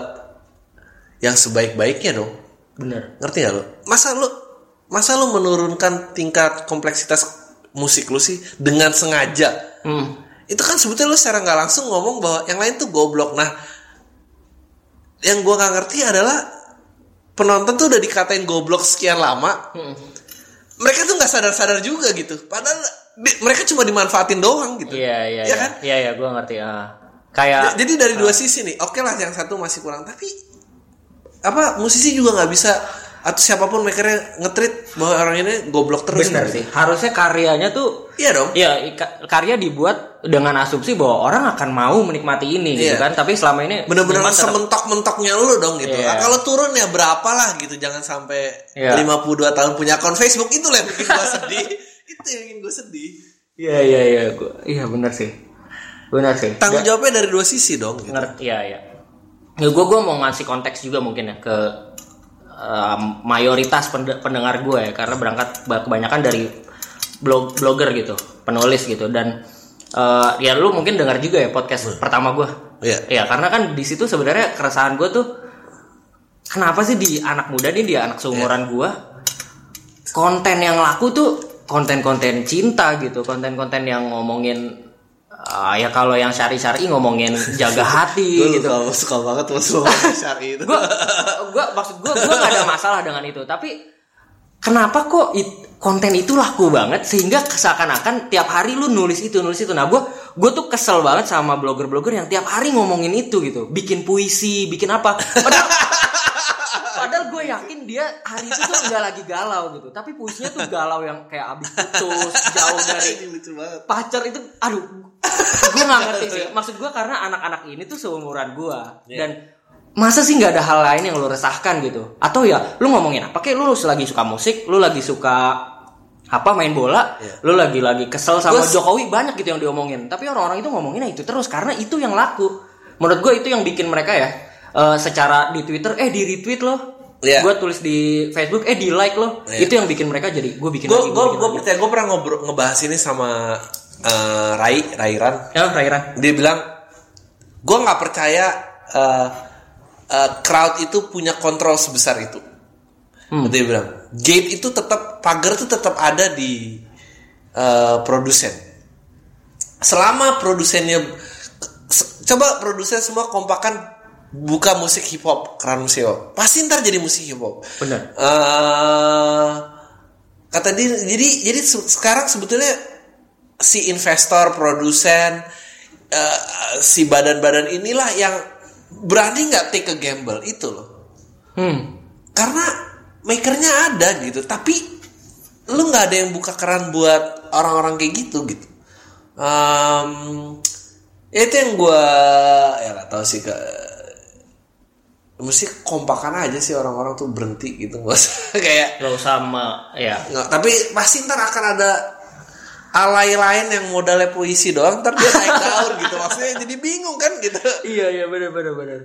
yang sebaik-baiknya dong. bener Ngerti gak lo? Masa lu masa lu menurunkan tingkat kompleksitas musik lu sih dengan sengaja? hmm. Itu kan sebetulnya lu secara nggak langsung ngomong bahwa yang lain tuh goblok. Nah, yang gua nggak ngerti adalah penonton tuh udah dikatain goblok sekian lama. Hmm. Mereka tuh nggak sadar-sadar juga gitu. Padahal di- mereka cuma dimanfaatin doang gitu. Iya iya Iya iya kan? iya iya gue ngerti ah. kayak Jadi dari dua sisi nih, oke lah yang satu masih kurang, tapi apa musisi juga nggak bisa atau siapa pun makernya ngetrit bahwa orang ini goblok terus. bener gitu. sih harusnya karyanya tuh Iya dong. Iya, karya dibuat dengan asumsi bahwa orang akan mau menikmati ini gitu Iya. kan. Tapi selama ini tetap- sementok-mentoknya lu dong gitu. Iya. Nah, kalau turun ya berapa lah gitu, jangan sampai Iya. 52 tahun punya akun Facebook itu lah yang bikin gue sedih. *laughs* itu yang bikin gue sedih. Iya iya iya, gua- iya bener sih, bener sih. Tanggung jawabnya dari dua sisi dong. Gitu. ngerti iya iya ya gue gue mau ngasih konteks juga mungkin ya ke eh, mayoritas pende- pendengar gue ya karena berangkat ba- kebanyakan dari blog blogger gitu penulis gitu. Dan eh, ya lu mungkin dengar juga ya podcast pertama gue. Iya. ya karena kan di situ sebenarnya keresahan gue tuh kenapa sih di anak muda nih di anak seumuran gue konten yang laku tuh konten-konten cinta gitu konten-konten yang ngomongin ah, ya kalau yang syari-syari ngomongin jaga hati *laughs* Gue gitu. suka, suka banget semua *laughs* syari itu. gue gue maksud gue gue gak ada masalah dengan itu. Tapi kenapa kok it- konten itu laku banget sehingga seakan-akan tiap hari lu nulis itu nulis itu. Nah gue gue tuh kesel banget sama blogger-blogger yang tiap hari ngomongin itu gitu. Bikin puisi bikin apa. Padahal *laughs* padahal gue yakin dia hari itu tuh nggak lagi galau gitu. Tapi puisinya tuh galau yang kayak abis putus jauh dari pacar itu aduh gue nggak ngerti sih *laughs* maksud gue karena anak-anak ini tuh seumuran gue dan masa sih nggak ada hal lain yang lu resahkan gitu atau ya lu ngomongin apa kayak lu lagi suka musik lu lagi suka apa main bola, Iya. lu lagi-lagi kesel sama Gua- Jokowi banyak gitu yang diomongin. Tapi orang-orang itu ngomonginnya itu terus karena itu yang laku. Menurut gue itu yang bikin mereka ya eh, secara di Twitter eh di retweet loh. Iya. Gue tulis di Facebook eh di like loh. Iya. Itu yang bikin mereka jadi gue bikin gue lagi. gue lagi. percaya gue pernah ngobrol ngebahas ini sama eh, Rai Rairan Ya, Rairan. dia bilang gue nggak percaya eh, eh, crowd itu punya kontrol sebesar itu Hmm. dia bilang gate itu tetap pagar itu tetap ada di eh, produsen selama produsennya se- coba produsen semua kompakan buka musik hip hop keran hop pasti ntar jadi musik hip hop Bener. Eh, kata dia jadi jadi se- sekarang sebetulnya si investor produsen eh, si badan-badan inilah yang berani nggak take a gamble itu loh Hmm. karena makernya ada gitu tapi lu nggak ada yang buka keran buat orang-orang kayak gitu gitu ya itu yang gue ya nggak tahu sih ke mesti kompakan aja sih orang-orang tuh berhenti gitu *laughs* nggak usah kayak Gak usah sama ya. nggak tapi pasti ntar akan ada alay lain yang modalnya puisi doang ntar dia naik daun gitu maksudnya jadi bingung kan gitu Iya iya benar benar benar.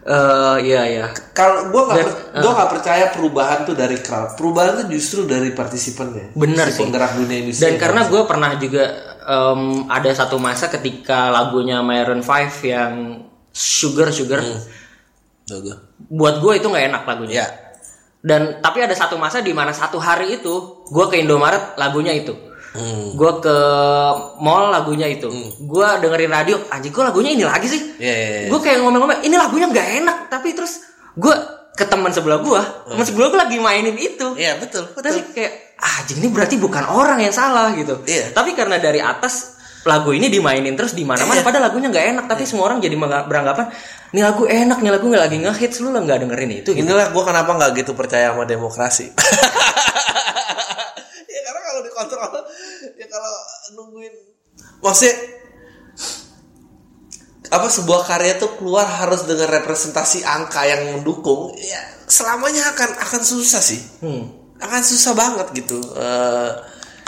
Eh iya iya. kalau gue nggak per- gua nggak percaya perubahan tuh dari crowd perubahan tuh justru dari partisipannya Bener Si sih. penggerak dunia industri Dan karena gue pernah juga em, ada satu masa ketika lagunya Maroon 5 yang Sugar Sugar, gua. buat gue itu nggak enak lagunya. ya Dan tapi ada satu masa di mana satu hari itu gue ke Indomaret lagunya itu. Hmm. Gue ke mall lagunya itu. Gue dengerin radio, anjing gue lagunya ini lagi sih. Iya, iya, iya. Gue kayak ngomong-ngomong, ini lagunya nggak enak. Tapi terus gue ke teman sebelah gue, teman sebelah gue lagi mainin itu. Iya betul betul. Tapi kayak ah ini berarti bukan orang yang salah gitu. Iya. Tapi karena dari atas lagu ini dimainin terus di mana-mana Iya. padahal lagunya nggak enak tapi semua orang jadi beranggapan nih lagu enak nih lagu nggak lagi ngehits lu lah nggak dengerin itu gitu. Inilah gue kenapa nggak gitu percaya sama demokrasi. *laughs* ya karena kalau dikontrol, kalau nungguin, maksudnya apa sebuah karya tuh keluar harus dengan representasi angka yang mendukung, ya selamanya akan akan susah sih, Hmm. akan susah banget gitu. Eh,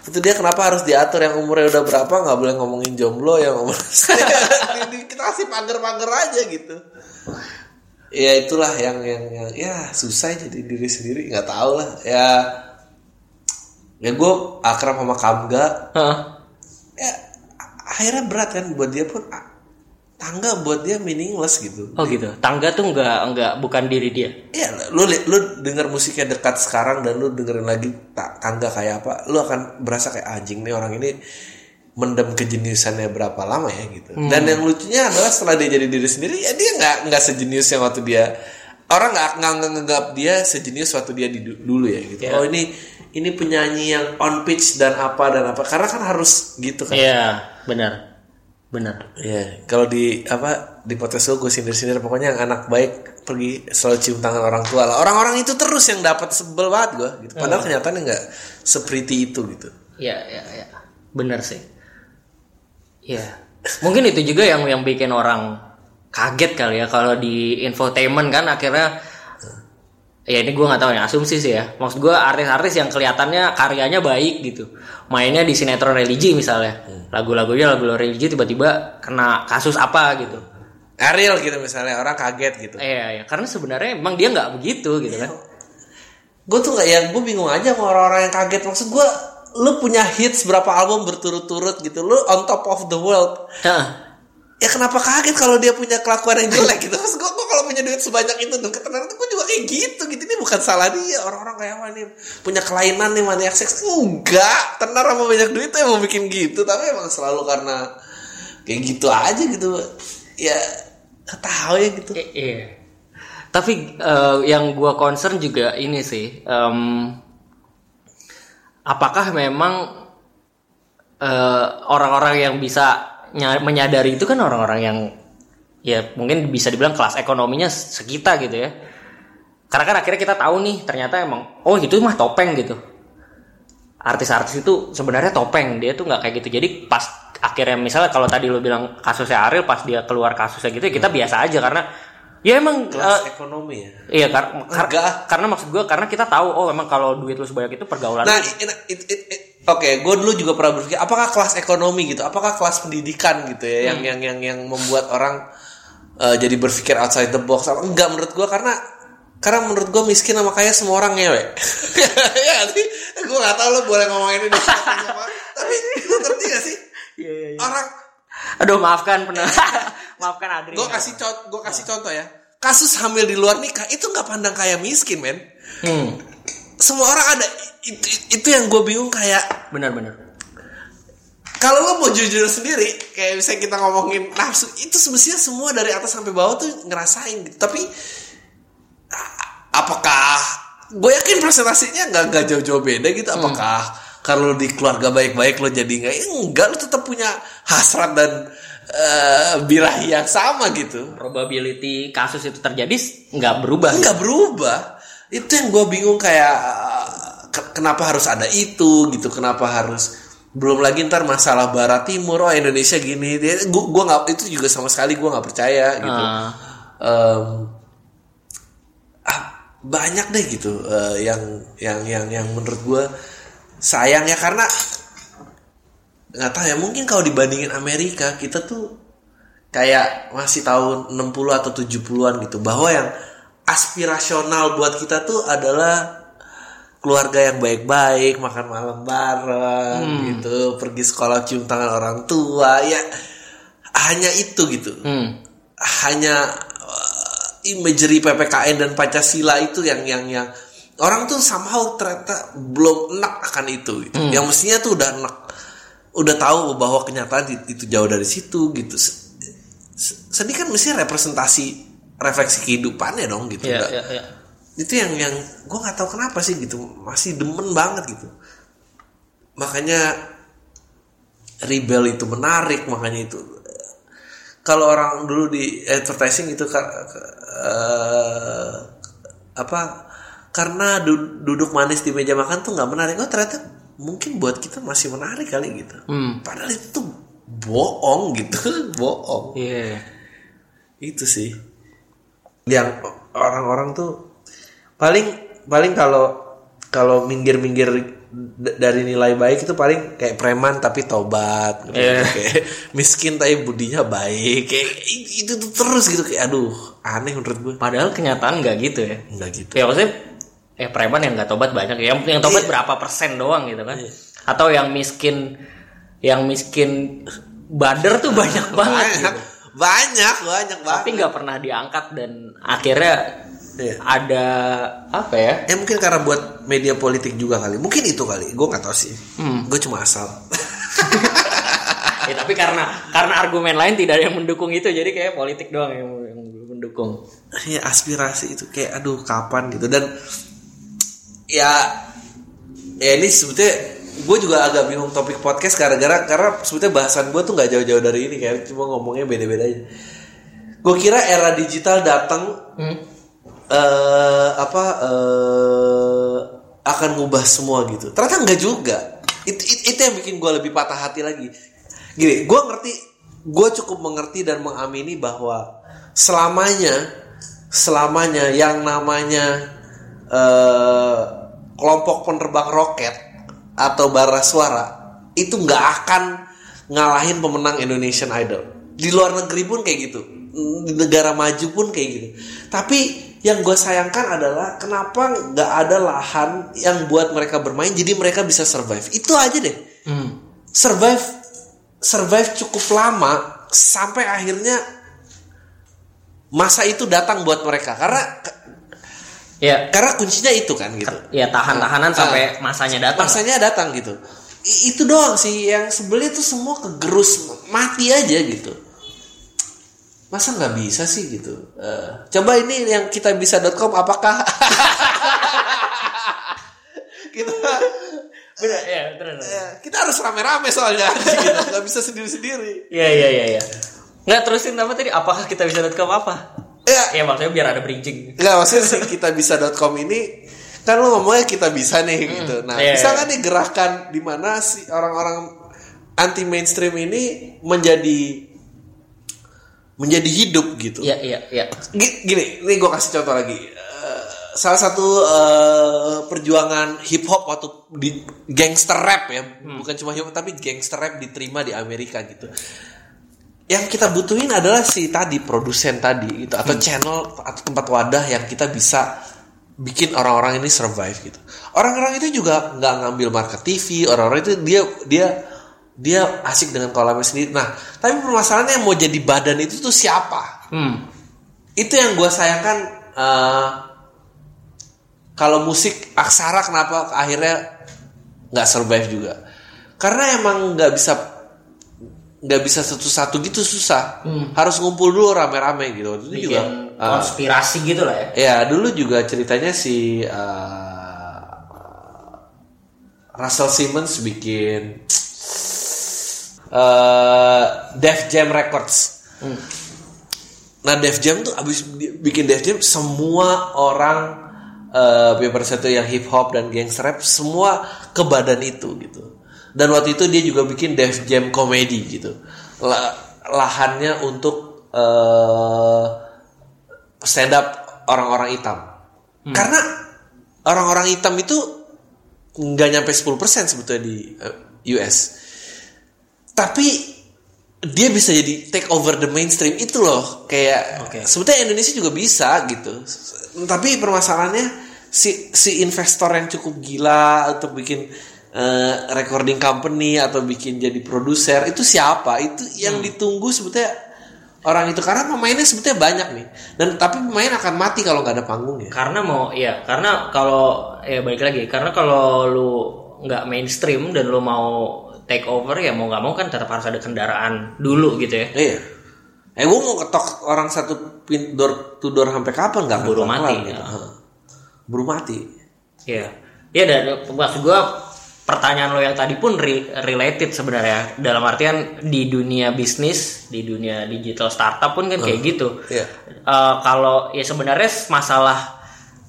itu dia kenapa harus diatur yang umurnya udah berapa nggak boleh ngomongin jomblo yang umur *laughs* kita kasih pagar-pagar aja gitu ya itulah yang yang yang ya susah jadi diri sendiri nggak tahu lah ya ya gue akrab sama Kamga Heeh. ya akhirnya berat kan buat dia pun ah, tangga buat dia meaningless gitu Oh gitu. Tangga tuh nggak nggak bukan diri dia. ya lu lu denger musiknya dekat sekarang dan lu dengerin lagi ta- tangga kayak apa lu akan berasa kayak anjing nih orang ini mendem kejeniusannya berapa lama ya gitu dan yang lucunya adalah setelah dia jadi diri sendiri ya dia nggak nggak sejenius yang waktu dia orang nggak nggak nganggap dia sejenius waktu dia di du- dulu ya gitu Ya. oh ini ini penyanyi yang on pitch dan apa dan apa karena kan harus gitu kan Iya, benar. Benar. Iya, kalau di apa di podcast gue gue sindir-sindir pokoknya yang anak baik pergi selalu cium tangan orang tua lah. Orang-orang itu terus yang dapat sebel banget gue gitu. Padahal kenyataannya nggak seperti itu gitu. Iya, iya, iya. Benar sih. Iya. Mungkin itu juga yang yang bikin orang kaget kali ya kalau di infotainment kan akhirnya ya ini gue nggak tahu ya asumsi sih ya. Maksud gue artis-artis yang kelihatannya karyanya baik gitu. Mainnya di sinetron religi misalnya. Lagu-lagunya lagu religi tiba-tiba kena kasus apa gitu. Ariel gitu misalnya orang kaget gitu. iya ya karena sebenarnya emang dia nggak begitu gitu kan. Gue tuh nggak yang gue bingung aja sama orang-orang yang kaget. Maksud gue lu punya hits berapa album berturut-turut gitu. Lu on top of the world. Ya kenapa kaget kalau dia punya kelakuan yang jelek gitu. Terus gue kalau punya duit sebanyak itu tuh ketenaran tuh gue juga kayak gitu gitu. Ini bukan salah dia. Orang-orang kayak apa nih punya kelainan nih maniak seks. Enggak. Tenar sama banyak duit tuh emang bikin gitu. Tapi emang selalu karena kayak gitu aja gitu. Ya tahu ya gitu. Iya. Tapi eh, yang gua concern juga ini sih, em, apakah memang eh, orang-orang yang bisa menyadari itu kan orang-orang yang ya mungkin bisa dibilang kelas ekonominya sekitar gitu ya. Karena kan akhirnya kita tahu nih ternyata emang oh itu mah topeng gitu. Artis-artis itu sebenarnya topeng dia tuh nggak kayak gitu. Jadi pas akhirnya misalnya kalau tadi lu bilang kasusnya Ariel pas dia keluar kasusnya gitu ya kita biasa aja karena ya emang Kelas eh, ekonomi ya. iya kar- kar- Enggak. karena maksud gue karena kita tahu oh emang kalau duit lu sebanyak itu pergaulan Nah, it- it- it- it- oke gue dulu juga pernah berpikir apakah kelas ekonomi gitu? Apakah kelas pendidikan gitu ya yang yang yang yang membuat orang eh, jadi berpikir outside the box? Enggak menurut gue karena karena menurut gue miskin sama kaya semua orang ngewe ya sih *laughs* gue gak tau lo boleh ngomongin ini apa tapi lo ngerti gak sih? Iya, iya, iya. orang Aduh, maafkan pernah. *laughs* maafkan Adri. gue kasih contoh gue kasih contoh ya. Kasus hamil di luar nikah itu nggak pandang kaya miskin men. Hmm, semua orang ada itu, itu yang gue bingung kayak benar benar. kalau lo mau jujur sendiri kayak misalnya kita ngomongin nafsu itu semestinya semua dari atas sampai bawah tuh ngerasain gitu. Tapi apakah gue yakin presentasinya nggak nggak jauh-jauh beda gitu. Apakah kalau lo di keluarga baik-baik lo jadi nggak ya enggak lo tetap punya hasrat dan eh, birahi yang sama gitu. Probability kasus itu terjadi nggak berubah. nggak berubah itu yang gue bingung kayak uh, ke- kenapa harus ada itu gitu kenapa harus belum lagi ntar masalah barat timur oh Indonesia gini. Dia gua gua nggak itu juga sama sekali gue nggak percaya gitu. Em, ah, banyak deh gitu eh, yang yang yang yang menurut gue sayang ya karena nggak tahu ya mungkin kalau dibandingin Amerika kita tuh kayak masih tahun 60 atau 70-an gitu. Bahwa yang aspirasional buat kita tuh adalah keluarga yang baik-baik makan malam bareng gitu pergi sekolah cium tangan orang tua ya hanya itu gitu Hmm. hanya uh, imagery PPKN dan Pancasila itu yang yang yang orang tuh somehow ternyata belum enak akan itu gitu. Yang mestinya tuh udah enak. Udah tahu bahwa kenyataan itu, jauh dari situ gitu. Se- se- Sedih kan mesti representasi refleksi kehidupannya dong gitu. Nggak- iya, iya. Itu yang yang gue nggak tahu kenapa sih gitu. Masih demen banget gitu. Makanya rebel itu menarik makanya itu kalau orang dulu di advertising itu eh, apa karena du- duduk manis di meja makan tuh nggak menarik oh ternyata mungkin buat kita masih menarik kali gitu Hmm. padahal itu tuh bohong gitu *laughs* bohong Iya. itu sih yang orang-orang tuh paling paling kalau kalau minggir-minggir dari nilai baik itu paling kayak preman tapi tobat gitu. Iya. *laughs* kayak miskin tapi budinya baik kayak itu tuh terus gitu kayak aduh aneh menurut gue Padahal kenyataan nggak gitu ya. enggak gitu Ya maksudnya eh preman yang nggak tobat banyak ya. Yang yang tobat Iya. berapa persen doang gitu kan? Atau yang miskin yang miskin bader tuh banyak *laughs* banget. banyak gitu. Banyak banyak banget Tapi nggak pernah diangkat dan akhirnya Iya. ada apa ya? ya mungkin karena buat media politik juga kali mungkin itu kali gue nggak tahu sih Hmm. gue cuma asal *laughs* ya tapi karena karena argumen lain tidak ada yang mendukung itu jadi kayak politik doang yang, yang mendukung. ya aspirasi itu kayak aduh kapan gitu dan ya ya ini sebetulnya gue juga agak bingung topik podcast gara-gara karena sebetulnya bahasan gue tuh nggak jauh-jauh dari ini kayak cuma ngomongnya beda-beda aja. Gue kira era digital datang Hmm. eh apa eh akan ngubah semua gitu. Ternyata enggak juga. Itu, itu itu yang bikin gue lebih patah hati lagi. Gini gue ngerti gue cukup mengerti dan mengamini bahwa selamanya selamanya yang namanya eh kelompok penerbang roket atau bara suara itu nggak akan ngalahin pemenang Indonesian Idol. Di luar negeri pun kayak gitu. Di negara maju pun kayak gitu. Tapi yang gue sayangkan adalah kenapa nggak ada lahan yang buat mereka bermain jadi mereka bisa survive. Itu aja deh. Hmm. survive survive cukup lama sampai akhirnya masa itu datang buat mereka. Karena Ya karena kuncinya itu kan gitu ya tahan-tahanan sampai masanya datang. masanya datang gitu I- itu doang sih yang sebelnya tuh semua kegerus mati aja gitu masa nggak bisa sih gitu Eh, coba ini yang kita bisa.com apakah *laughs* kita Bener, ya, bener, bener. eh, kita harus rame-rame soalnya *laughs* gitu nggak bisa sendiri-sendiri Iya iya iya iya. Nggak terusin apa tadi? Apakah kita bisa com apa? Ya Ya maksudnya biar ada bridging. nggak maksudnya sih kita bisa.com ini kan lo ngomongnya kita bisa nih gitu nah iya, bisa nggak nih gerakan di mana si orang-orang anti mainstream ini menjadi menjadi hidup gitu Iya iya iya. Gi- gini, ini gue kasih contoh lagi. Eh, salah satu eh, perjuangan hip hop waktu di gangster rap ya, bukan cuma hip hop tapi gangster rap diterima di Amerika gitu. Yang kita butuhin adalah si tadi produsen tadi itu atau channel atau tempat wadah yang kita bisa bikin orang-orang ini survive gitu. Orang-orang itu juga nggak ngambil market TV, orang-orang itu dia dia dia asik dengan kolamnya sendiri. Nah, tapi permasalahannya yang mau jadi badan itu tuh siapa? Hmm. itu yang gue sayangkan eh, kalau musik aksara kenapa akhirnya nggak survive juga karena emang nggak bisa nggak bisa satu-satu gitu susah harus ngumpul dulu rame-rame gitu itu Hmm. Bikin juga eh, konspirasi gitu lah ya. ya dulu juga ceritanya si eh, Russell Simmons bikin eh Def Jam Records Nah Def Jam tuh abis bikin Def Jam semua orang eh uh, saat itu yang hip hop dan gangster rap semua ke badan itu gitu. Dan waktu itu dia juga bikin Def Jam komedi gitu. La- lahannya untuk eh stand up orang-orang hitam. Karena orang-orang hitam itu nggak nyampe 10% sebetulnya di eh, US. Tapi dia bisa jadi take over the mainstream itu loh kayak Oke. sebetulnya Indonesia juga bisa gitu tapi permasalahannya si si investor yang cukup gila untuk bikin eh, recording company atau bikin jadi produser itu siapa? Itu yang ditunggu sebetulnya orang itu. Karena pemainnya sebetulnya banyak nih. Dan tapi pemain akan mati kalau nggak ada panggungnya Karena mau ya, karena kalau ya balik lagi, karena kalau lu nggak mainstream dan lu mau take over ya mau nggak mau kan tetap harus ada kendaraan dulu gitu ya. iya. Eh gue mau ketok orang satu pin door to door sampai kapan? Nggak Buru mati, gitu. ya. Buru mati. Iya. Iya dan maksud gua pertanyaan lo yang tadi pun re- related sebenarnya dalam artian di dunia bisnis, di dunia digital startup pun kan kayak gitu. Iya. Eh, kalau ya sebenarnya masalah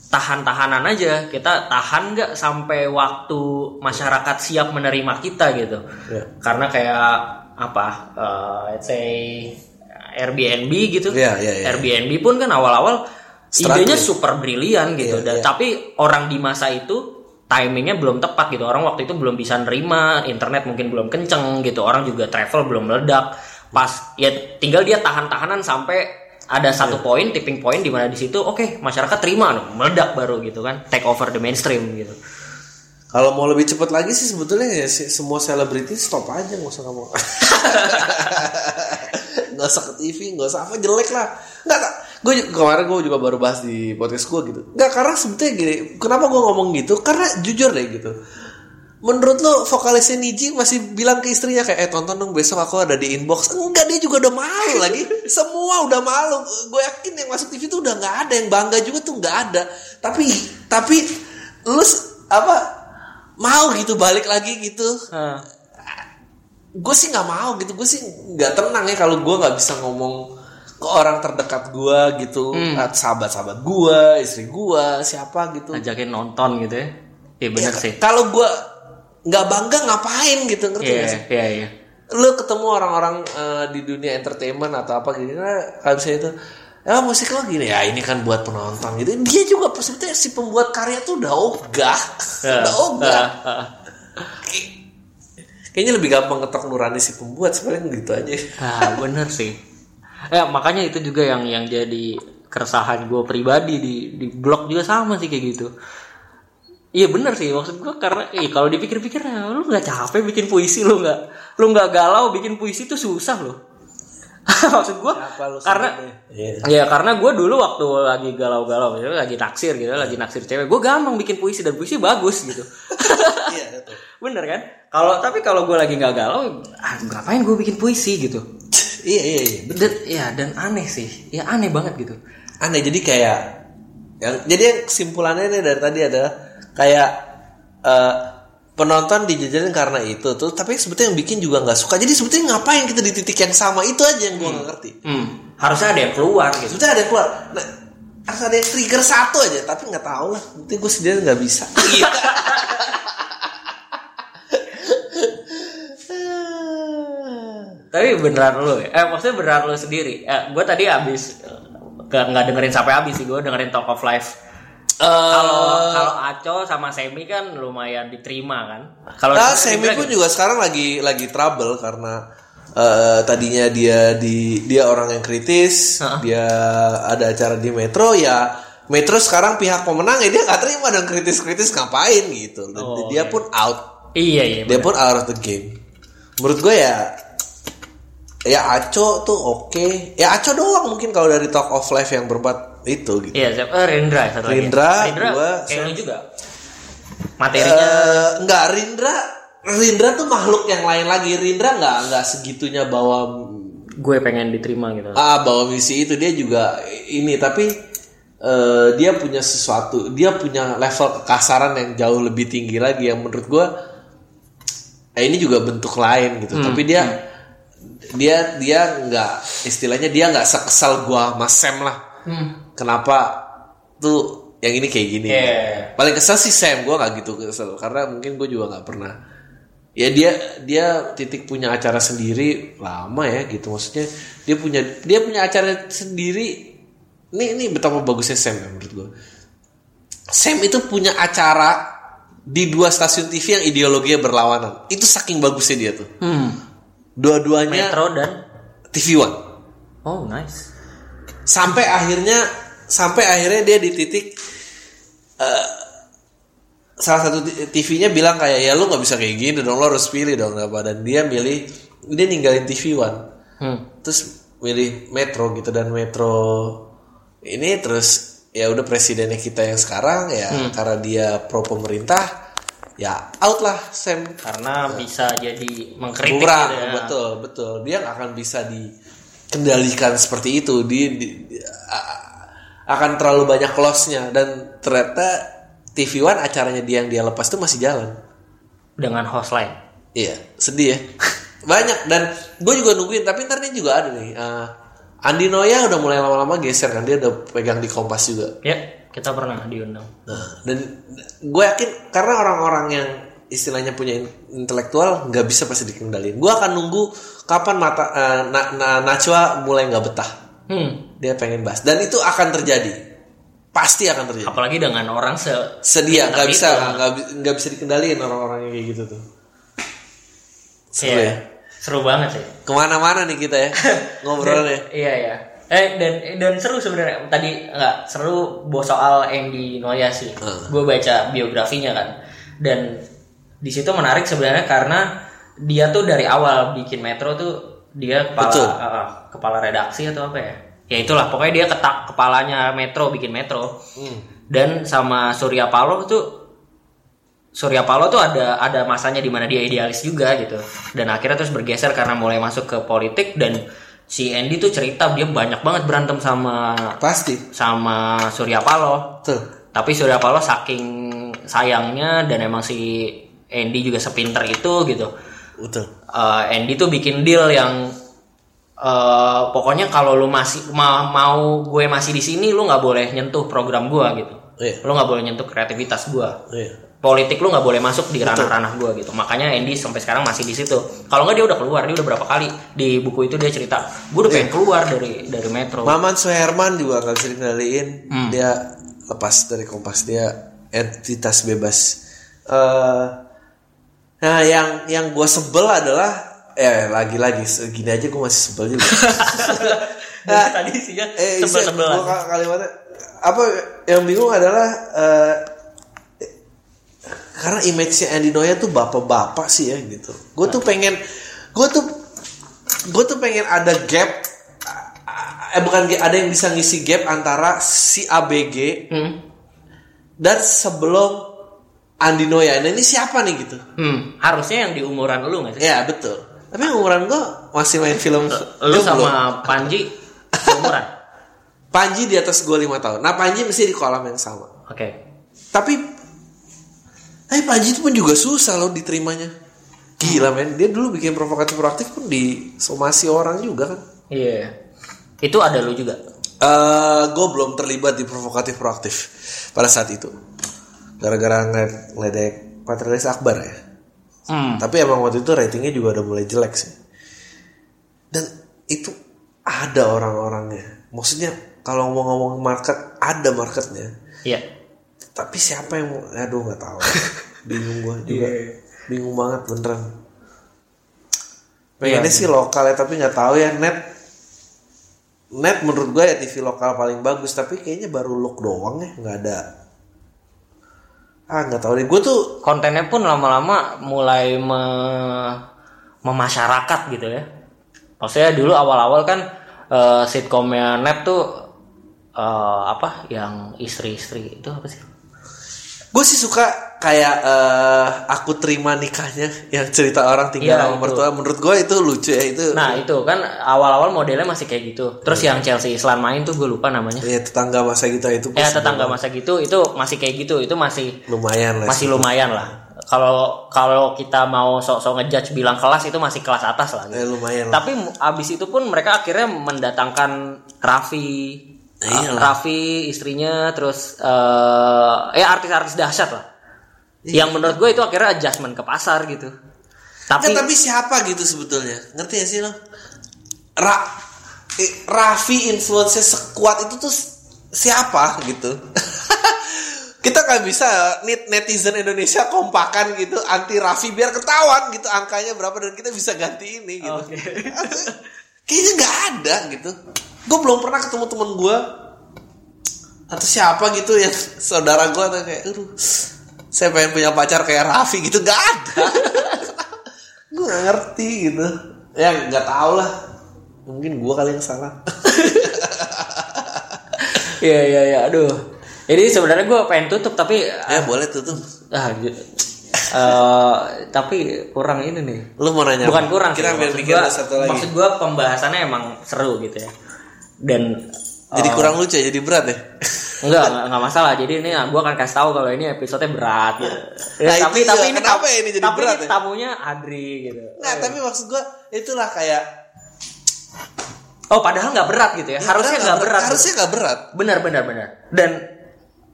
tahan-tahanan aja kita tahan nggak sampai waktu masyarakat siap menerima kita gitu Iya. karena kayak apa eh, let's say Airbnb gitu Iya, iya, iya. Airbnb pun kan awal-awal idenya super brilian gitu Iya, Dan- iya. tapi orang di masa itu timingnya belum tepat gitu orang waktu itu belum bisa nerima internet mungkin belum kenceng gitu orang juga travel belum meledak pas ya tinggal dia tahan-tahanan sampai ada satu Iya. poin tipping point di mana di situ oke masyarakat terima no, meledak baru gitu kan take over the mainstream gitu Kalau mau lebih cepat lagi sih sebetulnya ya semua selebriti stop aja nggak usah ngomong. *laughs* nggak usah ke TV, nggak usah apa jelek lah. Nggak. Gue kemarin gue juga baru bahas di podcast gue gitu. Nggak karena sebetulnya gini. Kenapa gue ngomong gitu? Karena jujur deh gitu. Menurut lo vokalisnya Niji masih bilang ke istrinya kayak eh tonton dong besok aku ada di inbox. Enggak dia juga udah malu lagi. *laughs* Semua udah malu. Gue yakin yang masuk TV tuh udah nggak ada yang bangga juga tuh nggak ada. Tapi tapi lu apa mau gitu balik lagi gitu gue sih nggak mau gitu gue sih nggak tenang ya kalau gue nggak bisa ngomong ke orang terdekat gue gitu sahabat sahabat gue istri gue siapa gitu. Ngajakin nonton gitu ya? Iya benar Ya, sih. kalau gue nggak bangga ngapain gitu ngerti iya nggak sih? iya iya. Lu ketemu orang-orang eh, di dunia entertainment atau apa gitu nah, misalnya itu ya musik lo gini ya ini kan buat penonton gitu. Dia juga sebetulnya si pembuat karya tuh udah ogah *laughs* udah ogah. ah, ah. kayaknya lebih gampang ngetok nurani si pembuat sebenarnya gitu aja. Ah bener sih. Ya makanya itu juga yang yang jadi keresahan gue pribadi di di blog juga sama sih kayak gitu. Iya bener sih maksud gue karena eh, kalau dipikir-pikir ya, lu nggak capek bikin puisi lu nggak lu nggak galau bikin puisi tuh susah loh. *laughs* maksud gue karena Iya. ya karena gue dulu waktu lagi galau-galau gitu lagi naksir gitu lagi naksir cewek gue gampang bikin puisi dan puisi bagus gitu. *laughs* iya betul bener kan? Kalau tapi kalau gue lagi nggak galau, ah, ngapain gue bikin puisi gitu? *laughs* iya iya iya betul. Dan ya dan aneh sih. Ya aneh banget gitu. aneh jadi kayak yang jadi yang kesimpulannya nih dari tadi adalah kayak eh, penonton dijajalin karena itu tuh tapi sebetulnya yang bikin juga nggak suka. Jadi sebetulnya ngapain kita di titik yang sama? Itu aja yang gue nggak ngerti. Hmm, harusnya ada yang keluar gitu. sebetulnya ada yang keluar. Nah, harus ada yang trigger satu aja tapi nggak tahu lah. Nanti gue sendiri nggak bisa *laughs* Tapi beneran lu ya? Eh maksudnya beneran lu sendiri. Eh, gue tadi abis eh, nggak dengerin sampai habis sih. Gue dengerin Talk of Life Kalau kalau Aco sama Semi kan lumayan diterima kan. Kalau Nah, Semi pun juga sekarang lagi lagi trouble karena eh, tadinya dia di dia orang yang kritis, Hah? dia ada acara di Metro ya. Metro sekarang pihak pemenang ya dia nggak terima dong kritis-kritis ngapain gitu. Dan Oh, dia oke. pun out, Iya iya. dia benar. pun out of the game. Menurut gue ya ya Aco tuh oke. Ya Aco doang mungkin kalau dari Talk of Life yang berbuat itu gitu. Iya, siapa? Eh, Rindra satu lagi. Rindra, Rindra gua, kayak lu juga. Materinya Eh, enggak Rindra Rindra tuh makhluk yang lain lagi Rindra nggak nggak segitunya bawa gue pengen diterima gitu. ah bawa misi itu dia juga ini tapi eh, dia punya sesuatu dia punya level kekasaran yang jauh lebih tinggi lagi yang menurut gue eh, ini juga bentuk lain gitu tapi dia dia dia nggak istilahnya dia nggak sekesal gua mas Sam lah. Hmm. kenapa tuh yang ini kayak gini? Iya. paling kesel sih Sam gue nggak gitu kesel. Karena mungkin gue juga nggak pernah. Ya dia dia titik punya acara sendiri lama ya gitu. Maksudnya dia punya dia punya acara sendiri. Ini ini betapa bagusnya Sam ya menurut gue Sam itu punya acara di dua stasiun TV yang ideologinya berlawanan. Itu saking bagusnya dia tuh. Hmm. Dua-duanya Metro dan TV One Oh, nice. sampai akhirnya sampai akhirnya dia di titik eh, salah satu TV-nya bilang kayak ya lu nggak bisa kayak gini dong lo harus pilih dong apa dan dia milih dia ninggalin TV One Hmm. terus milih Metro gitu dan Metro ini terus ya udah presidennya kita yang sekarang ya karena dia pro pemerintah ya out lah Sam. Karena bisa jadi mengkritik gitu ya. betul betul. Dia akan bisa dikendalikan seperti itu. Di, di- di- a- akan terlalu banyak loss-nya. Dan ternyata TV One acaranya dia yang dia lepas itu masih jalan. Dengan host lain. iya sedih ya. *laughs* Banyak. Dan gue juga nungguin tapi ntar nih juga ada nih eh, Andi Noya udah mulai lama-lama geser kan dia udah pegang di Kompas juga Ya, kita pernah diundang. Nah, dan gue yakin karena orang-orang yang istilahnya punya in- intelektual nggak bisa pasti dikendalin. Gue akan nunggu kapan mata eh, na, na- mulai nggak betah. Hmm. Dia pengen bahas dan itu akan terjadi. Pasti akan terjadi. Apalagi dengan orang se Sedia nggak bisa nggak bi- nggak bisa dikendalin orang-orang yang kayak gitu tuh. Seru Iya. ya. Seru banget sih. Ke mana-mana nih kita ya *laughs* ngobrolnya. Iya ya. Eh dan dan seru sebenarnya tadi nggak seru bos soal Andy Noya sih. Hmm. Gue baca biografinya kan. Dan di situ menarik sebenarnya karena dia tuh dari awal bikin Metro tuh dia kepala Betul. eh, kepala redaksi atau apa ya? Ya itulah pokoknya dia ketak kepalanya Metro bikin Metro. Hmm. Dan sama Surya Paloh tuh Surya Paloh tuh ada ada masanya di mana dia idealis juga gitu. Dan akhirnya terus bergeser karena mulai masuk ke politik dan si Andy tuh cerita dia banyak banget berantem sama Pasti. sama Surya Paloh. Tuh. Tapi Surya Paloh saking sayangnya dan emang si Andy juga sepinter itu gitu. Betul. Eh, Andy tuh bikin deal yang eh, pokoknya kalau lu masih ma- mau gue masih di sini lu nggak boleh nyentuh program gua gitu. Iya. Lu nggak boleh nyentuh kreativitas gua Iya. Politik lu nggak boleh masuk di ranah-ranah gue gitu makanya Andy sampai sekarang masih di situ kalau nggak dia udah keluar dia udah berapa kali di buku itu dia cerita gue udah pengen keluar dari dari metro Maman Suherman juga nggak bisa dikendaliin. Hmm. Dia lepas dari Kompas dia entitas bebas. Eh, nah yang yang gue sebel adalah eh lagi-lagi segini aja gue masih sebel juga. *laughs* Tadi sih ya eh sebel sebelan kalimatnya apa yang bingung adalah eh, karena image-nya Andy Noya tuh bapak-bapak sih ya gitu. Gue tuh pengen gue tuh gue tuh pengen ada gap eh bukan gap, ada yang bisa ngisi gap antara si ABG hmm. dan sebelum Andi Noya. Nah ini siapa nih gitu? Hmm, harusnya yang di umuran lu nggak sih Ya betul. Tapi umuran gue masih main film lu sama Panji seumuran *laughs* Panji di atas gue lima tahun. Nah Panji mesti di kolam yang sama. oke Tapi tapi Panji itu pun juga susah loh diterimanya. Gila men, dia dulu bikin provokatif proaktif pun disomasi orang juga kan. iya itu ada lu juga Eh, gue belum terlibat di provokatif proaktif pada saat itu. Gara-gara ngeledek Patrialis Akbar ya. hmm. Tapi emang waktu itu ratingnya juga udah mulai jelek sih. Dan itu ada orang-orangnya. Maksudnya kalau mau ngomong market, ada marketnya. iya tapi siapa yang mau aduh nggak tahu. *laughs* Bingung gue juga. bingung banget beneran. Pengennya sih lokal ya tapi nggak tahu ya net. Net menurut gue ya TV lokal paling bagus tapi kayaknya baru look doang ya nggak ada. Ah nggak tahu deh. Gue tuh kontennya pun lama-lama mulai me- memasyarakat gitu ya. Maksudnya dulu awal-awal kan eh, sitkomnya net tuh eh, apa yang istri-istri itu apa sih gue sih suka kayak eh, aku terima nikahnya *laughs* yang cerita orang tinggal Iya, sama mertua. Menurut gue itu lucu ya itu. Nah itu kan awal-awal modelnya masih kayak gitu. Terus yang Chelsea Islan main tuh gue lupa namanya. Ya tetangga masa kita itu ya tetangga masa gitu itu masih kayak gitu. Itu masih lumayan lah masih lumayan lah. Kalau kalau kita mau sok-sok ngejudge bilang kelas itu masih kelas atas lah. Gitu. Eh, lumayan lah. Tapi mu- abis itu pun mereka akhirnya mendatangkan Raffi, Iya uh, Raffi istrinya, terus eh ya artis-artis dahsyat lah. Iya. Yang menurut gue itu akhirnya adjustment ke pasar gitu. Tapi, Nggak, tapi siapa gitu sebetulnya ngerti gak sih lo Ra eh, Raffi influence sekuat itu tuh siapa gitu *laughs* kita nggak bisa net netizen Indonesia kompakan gitu anti Raffi biar ketahuan gitu angkanya berapa dan kita bisa ganti ini gitu Oke. *laughs* kayaknya nggak ada gitu gue belum pernah ketemu temen gue atau siapa gitu yang *laughs* saudara gue atau kayak aduh saya pengen punya pacar kayak Raffi gitu nggak ada *laughs* gue nggak ngerti gitu ya nggak tahu lah mungkin gue kali yang salah *laughs* Iya iya iya, aduh. Jadi sebenarnya gue pengen tutup tapi ya boleh tuh tuh ah, eh, tapi kurang ini nih. lu mau nanya Bukan apa? kurang kira sih. Maksud mikir gua, ada satu lagi maksud gua pembahasannya emang seru gitu ya. Dan jadi kurang lucu ya jadi berat ya Enggak, enggak, masalah. Jadi ini gue akan kasih tahu kalau ini episodenya berat. Gitu. Ya, Nah, tapi itu tapi dia. ini Kenapa tam- ini jadi tapi berat ini ya? tamunya Adri gitu. nggak tapi maksud gue itulah kayak Oh, padahal nggak berat gitu ya. Harusnya Padahal nggak berat. harusnya nggak berat gitu. Benar benar benar. Dan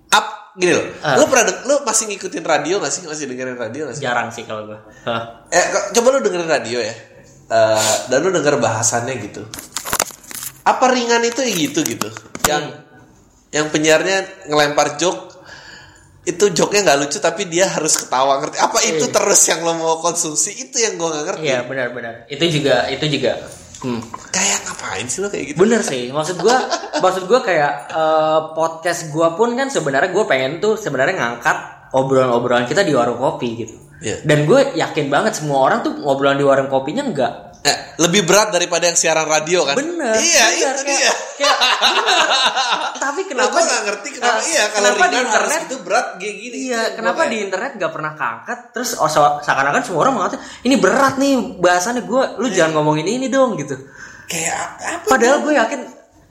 up gini loh Ah. lu pernah lu masih ngikutin radio gak sih masih dengerin radio gak sih jarang sih kalau gue. Eh, ko- coba lu dengerin radio ya. Eh, dan lu denger bahasannya gitu. Apa ringan itu ya gitu gitu. Yang yang penyiarnya ngelempar joke itu joke-nya nggak lucu tapi dia harus ketawa ngerti apa itu terus yang lo mau konsumsi itu yang gua nggak ngerti Iya benar benar. Itu juga itu juga. Hmm. kayak ngapain sih lo kayak gitu Bener sih, maksud gua, *laughs* maksud gua kayak eh, podcast gua pun kan sebenarnya gue pengen tuh sebenarnya ngangkat obrolan-obrolan kita di warung kopi gitu. Iya. Dan gue yakin banget semua orang tuh ngobrolan di warung kopinya enggak Eh, lebih berat daripada yang siaran radio kan bener. iya bener, itu kayak- dia kayak- bener. Tapi kenapa? gue nggak ngerti kenapa eh, iya kalau kenapa di internet itu berat kayak gini Iya, Itu kenapa di internet gak pernah keangkat Terus oh, se- seakan-akan semua orang mengatakan Ini berat nih bahasannya gue Lu jangan ngomongin ini dong gitu kayak apa Padahal gue yakin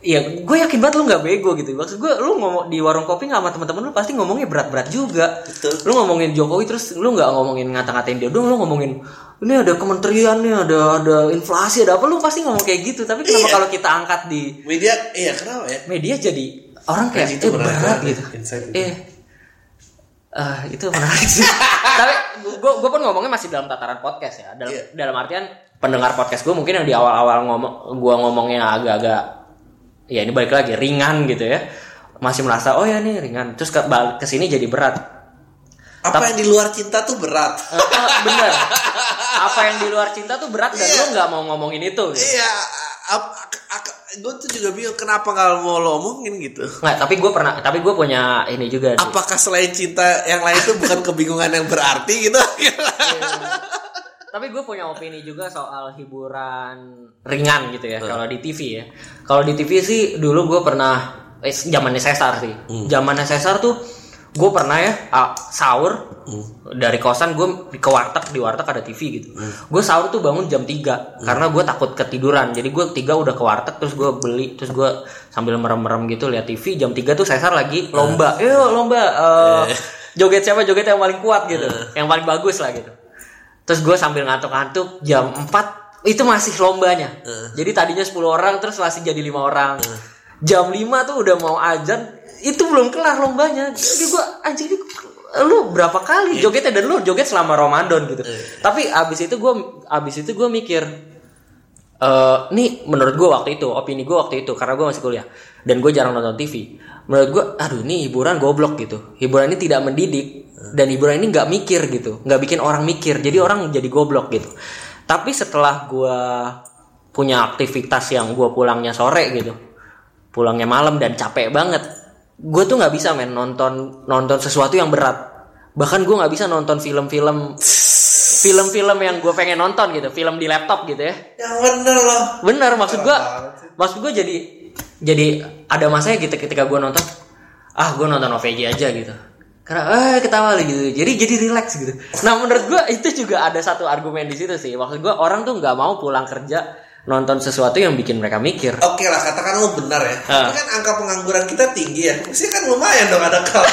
Iya, gue yakin banget lu nggak bego gitu. Maksud gue, lu ngomong di warung kopi nggak sama teman-teman lu pasti ngomongnya berat-berat juga. Betul. Lu ngomongin Jokowi terus lu nggak ngomongin ngata-ngatain dia dong, lu ngomongin ini ada kementerian nih, ada ada inflasi, ada apa? Lu pasti ngomong kayak gitu. Tapi kenapa Iya. kalau kita angkat di media iya kenapa ya media jadi orang kayak Itu eh, menarik berat banget gitu. ya, insight itu. Itu menarik sih. *laughs* Tapi gue gue pun ngomongnya masih dalam tataran podcast ya. Dalam Iya. dalam artian pendengar podcast gue mungkin yang di awal-awal ngomong gue ngomongnya agak-agak ya ini balik lagi ringan gitu ya. Masih merasa oh ya nih ringan. Terus ke balik ke sini jadi berat. apa yang di luar cinta tuh berat eh, bener. Apa yang di luar cinta tuh berat dan Iya. lu nggak mau ngomongin itu. Gitu. Iya, gue tuh juga bingung kenapa nggak mau lo omongin gitu. Nggak, tapi gue pernah, tapi gue punya ini juga. sih. Apakah selain cinta yang lain itu bukan kebingungan yang berarti gitu? Tapi gue punya opini juga soal hiburan ringan gitu ya. Kalau di TV ya. Kalau di TV sih dulu gue pernah eh, zamannya Cesar sih. Zamannya Cesar tuh gue pernah ya ah, sahur dari kosan gue ke warteg di warteg ada TV gitu. Gue sahur tuh bangun jam 3 karena gue takut ketiduran. Jadi gue tiga udah ke warteg terus gue beli terus gue sambil merem-merem gitu lihat TV jam 3 tuh Cesar lagi lomba. Yuk lomba eh, joget siapa joget yang paling kuat gitu. Yang paling bagus lah gitu. Terus gue sambil ngantuk-ngantuk jam 4 itu masih lombanya. Jadi tadinya 10 orang terus masih jadi lima orang. Jam 5 tuh udah mau ajan itu belum kelar lombanya. Jadi gue anjing ini lu berapa kali jogetnya dan lu joget selama Ramadan gitu. Tapi abis itu gue abis itu gue mikir eh nih menurut gue waktu itu opini gue waktu itu karena gue masih kuliah dan gue jarang nonton TV menurut gue aduh ini hiburan goblok gitu. Hiburan ini tidak mendidik dan hiburan ini nggak mikir gitu. Nggak bikin orang mikir jadi orang jadi goblok gitu. Tapi setelah gue punya aktivitas yang gue pulangnya sore gitu pulangnya malam dan capek banget gue tuh nggak bisa men nonton nonton sesuatu yang berat. Bahkan gue nggak bisa nonton film-film film-film yang gue pengen nonton gitu film di laptop gitu ya Yang bener loh. bener maksud gue maksud gue jadi jadi ada masanya gitu ketika gue nonton ah gue nonton OVJ aja gitu karena eh ketawa lagi gitu jadi jadi relax gitu nah menurut gue itu juga ada satu argumen di situ sih maksud gue orang tuh nggak mau pulang kerja nonton sesuatu yang bikin mereka mikir Oke lah, katakan lu benar ya. Tapi kan angka pengangguran kita tinggi ya. Mesti kan lumayan dong ada kal. *laughs*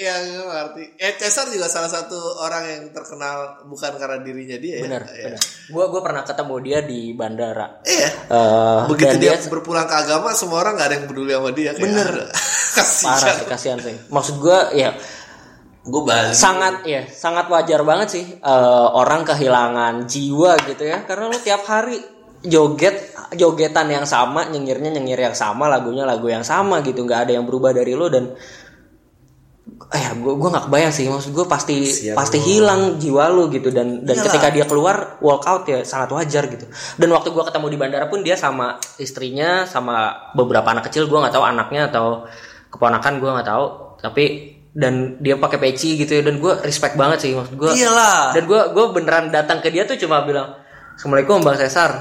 ya, gue ngerti. Eh, Cesar juga salah satu orang yang terkenal bukan karena dirinya dia ya. bener Iya. bener gue gue pernah ketemu dia di bandara Iya. Eh, Begitu dan dia, berpulang ke agama, semua orang gak ada yang peduli sama dia. Bener. *laughs* parah Kasihan. sih kasihan sih maksud gue ya Gue balik. sangat ya sangat wajar banget sih eh, orang kehilangan jiwa gitu ya karena lu tiap hari joget jogetan yang sama nyengirnya nyengir yang sama lagunya lagu yang sama gitu nggak ada yang berubah dari lu dan eh ya gue gue nggak kebayang sih. Maksud gue pasti Kasian pasti lu. hilang jiwa lu gitu. Dan dan Iyalah. ketika dia keluar walk out ya sangat wajar gitu. Dan waktu gue ketemu di bandara pun dia sama istrinya sama beberapa anak kecil gue nggak tahu anaknya atau keponakan gue nggak tahu. Tapi dan dia pakai peci gitu ya. Dan gue respect banget sih maksud gue Iyalah. dan gue gue beneran datang ke dia tuh cuma bilang assalamualaikum bang Cesar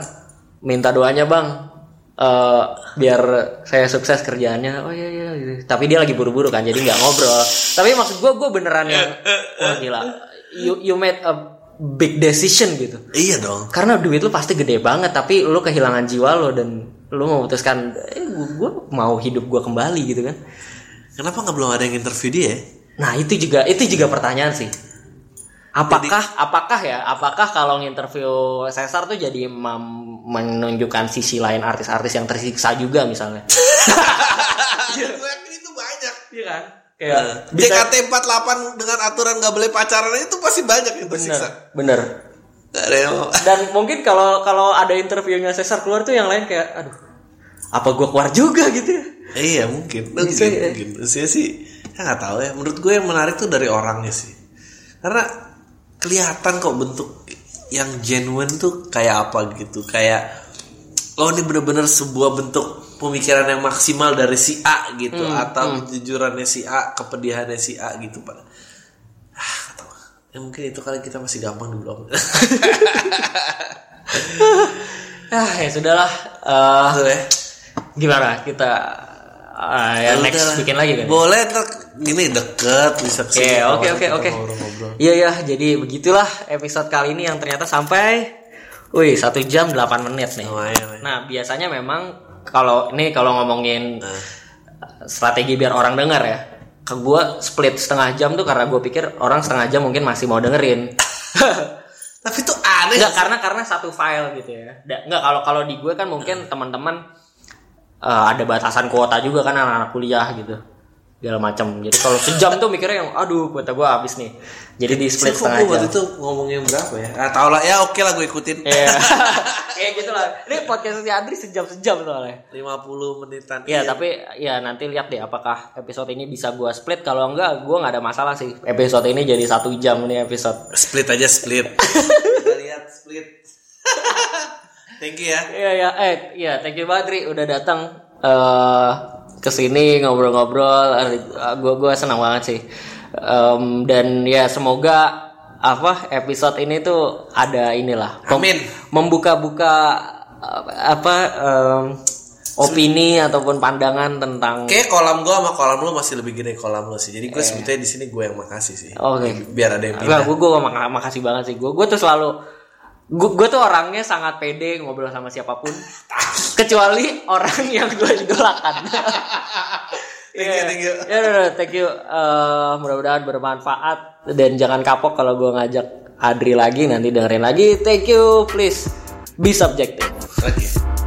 minta doanya bang Eh, biar saya sukses kerjaannya oh iya iya gitu. tapi dia lagi buru-buru kan jadi nggak ngobrol tapi maksud gue gue beneran yang wah gila you you made a big decision gitu Iya dong. karena duit lu pasti gede banget tapi lu kehilangan jiwa lo dan lu memutuskan eh gue mau hidup gue kembali gitu kan Kenapa nggak belum ada yang interview dia? ya? Nah itu juga itu juga pertanyaan sih. Apakah apakah ya apakah kalau nginterview Cesar tuh jadi mem- menunjukkan sisi lain artis-artis yang tersiksa juga misalnya? Iya, gue yakin itu banyak. Iya kan? Kayak JKT 48 dengan aturan nggak boleh pacaran itu pasti banyak yang bener tersiksa. bener. Gak mau. Dan mungkin kalau kalau ada interviewnya Cesar keluar tuh yang lain kayak aduh apa gua keluar juga gitu ya? Iya mungkin, mungkin, Bisa ya. mungkin. Saya sih, saya nggak tahu ya. Menurut gue yang menarik tuh dari orangnya sih, karena kelihatan kok bentuk yang genuine tuh kayak apa gitu, kayak oh ini bener-bener sebuah bentuk pemikiran yang maksimal dari si A gitu, atau kejujurannya si A, kepedihannya si A gitu pak. Ah. Ya mungkin itu kali kita masih gampang di blog. *laughs* Ah ya sudahlah. Eh, ya. gimana kita eh, ya next bikin lagi kan? Boleh ntar gini deket bisa Oke, ke sini. oke, oke, oke. Iya, ya, jadi begitulah episode kali ini yang ternyata sampai, wih, satu jam 8 menit nih. Lumayan, ya. Nah, biasanya memang kalau ini kalau ngomongin Nah. strategi biar orang denger ya, ke gue split setengah jam tuh karena gue pikir orang setengah jam mungkin masih mau dengerin. *laughs* Tapi tuh aneh. Enggak karena karena satu file gitu ya. Enggak kalau kalau di gue kan mungkin teman-teman eh, ada batasan kuota juga kan anak-anak kuliah gitu. Segala macam. Jadi kalau sejam tuh mikirnya yang aduh kuota gue habis nih. Jadi di split setengah gue waktu jam. itu ngomongnya berapa ya? Ah, tau lah ya oke lah gue ikutin. Iya. *laughs* Kayak gitu lah. Ini podcast si Andri sejam-sejam soalnya. 50 menitan. Iya, tapi ya nanti lihat deh apakah episode ini bisa gue split. Kalau enggak, gue nggak ada masalah sih. Episode ini jadi satu jam nih episode. Split aja split. *laughs* Kita lihat split. *laughs* Thank you ya. Iya ya, eh iya thank you banget Ri udah datang eh ke sini ngobrol-ngobrol. Gue gue senang banget sih. Em, dan ya semoga apa episode ini tuh ada inilah Amin. membuka-buka eh, apa em, opini ataupun pandangan tentang Kayak kolam gue sama kolam lu masih lebih gede kolam lu sih. Jadi gue sebetulnya di sini gue yang makasih sih. Oke. Biar ada yang pindah. gue gue mak- makasih banget sih. Gue gue tuh selalu gue tuh orangnya sangat pede ngobrol sama siapa pun kecuali orang yang gue idolakan. *laughs* Thank you, thank you. Ya, udah, udah, thank you. Eh, mudah-mudahan bermanfaat dan jangan kapok kalau gue ngajak Adri lagi nanti dengerin lagi. Thank you, please be subjective. Oke.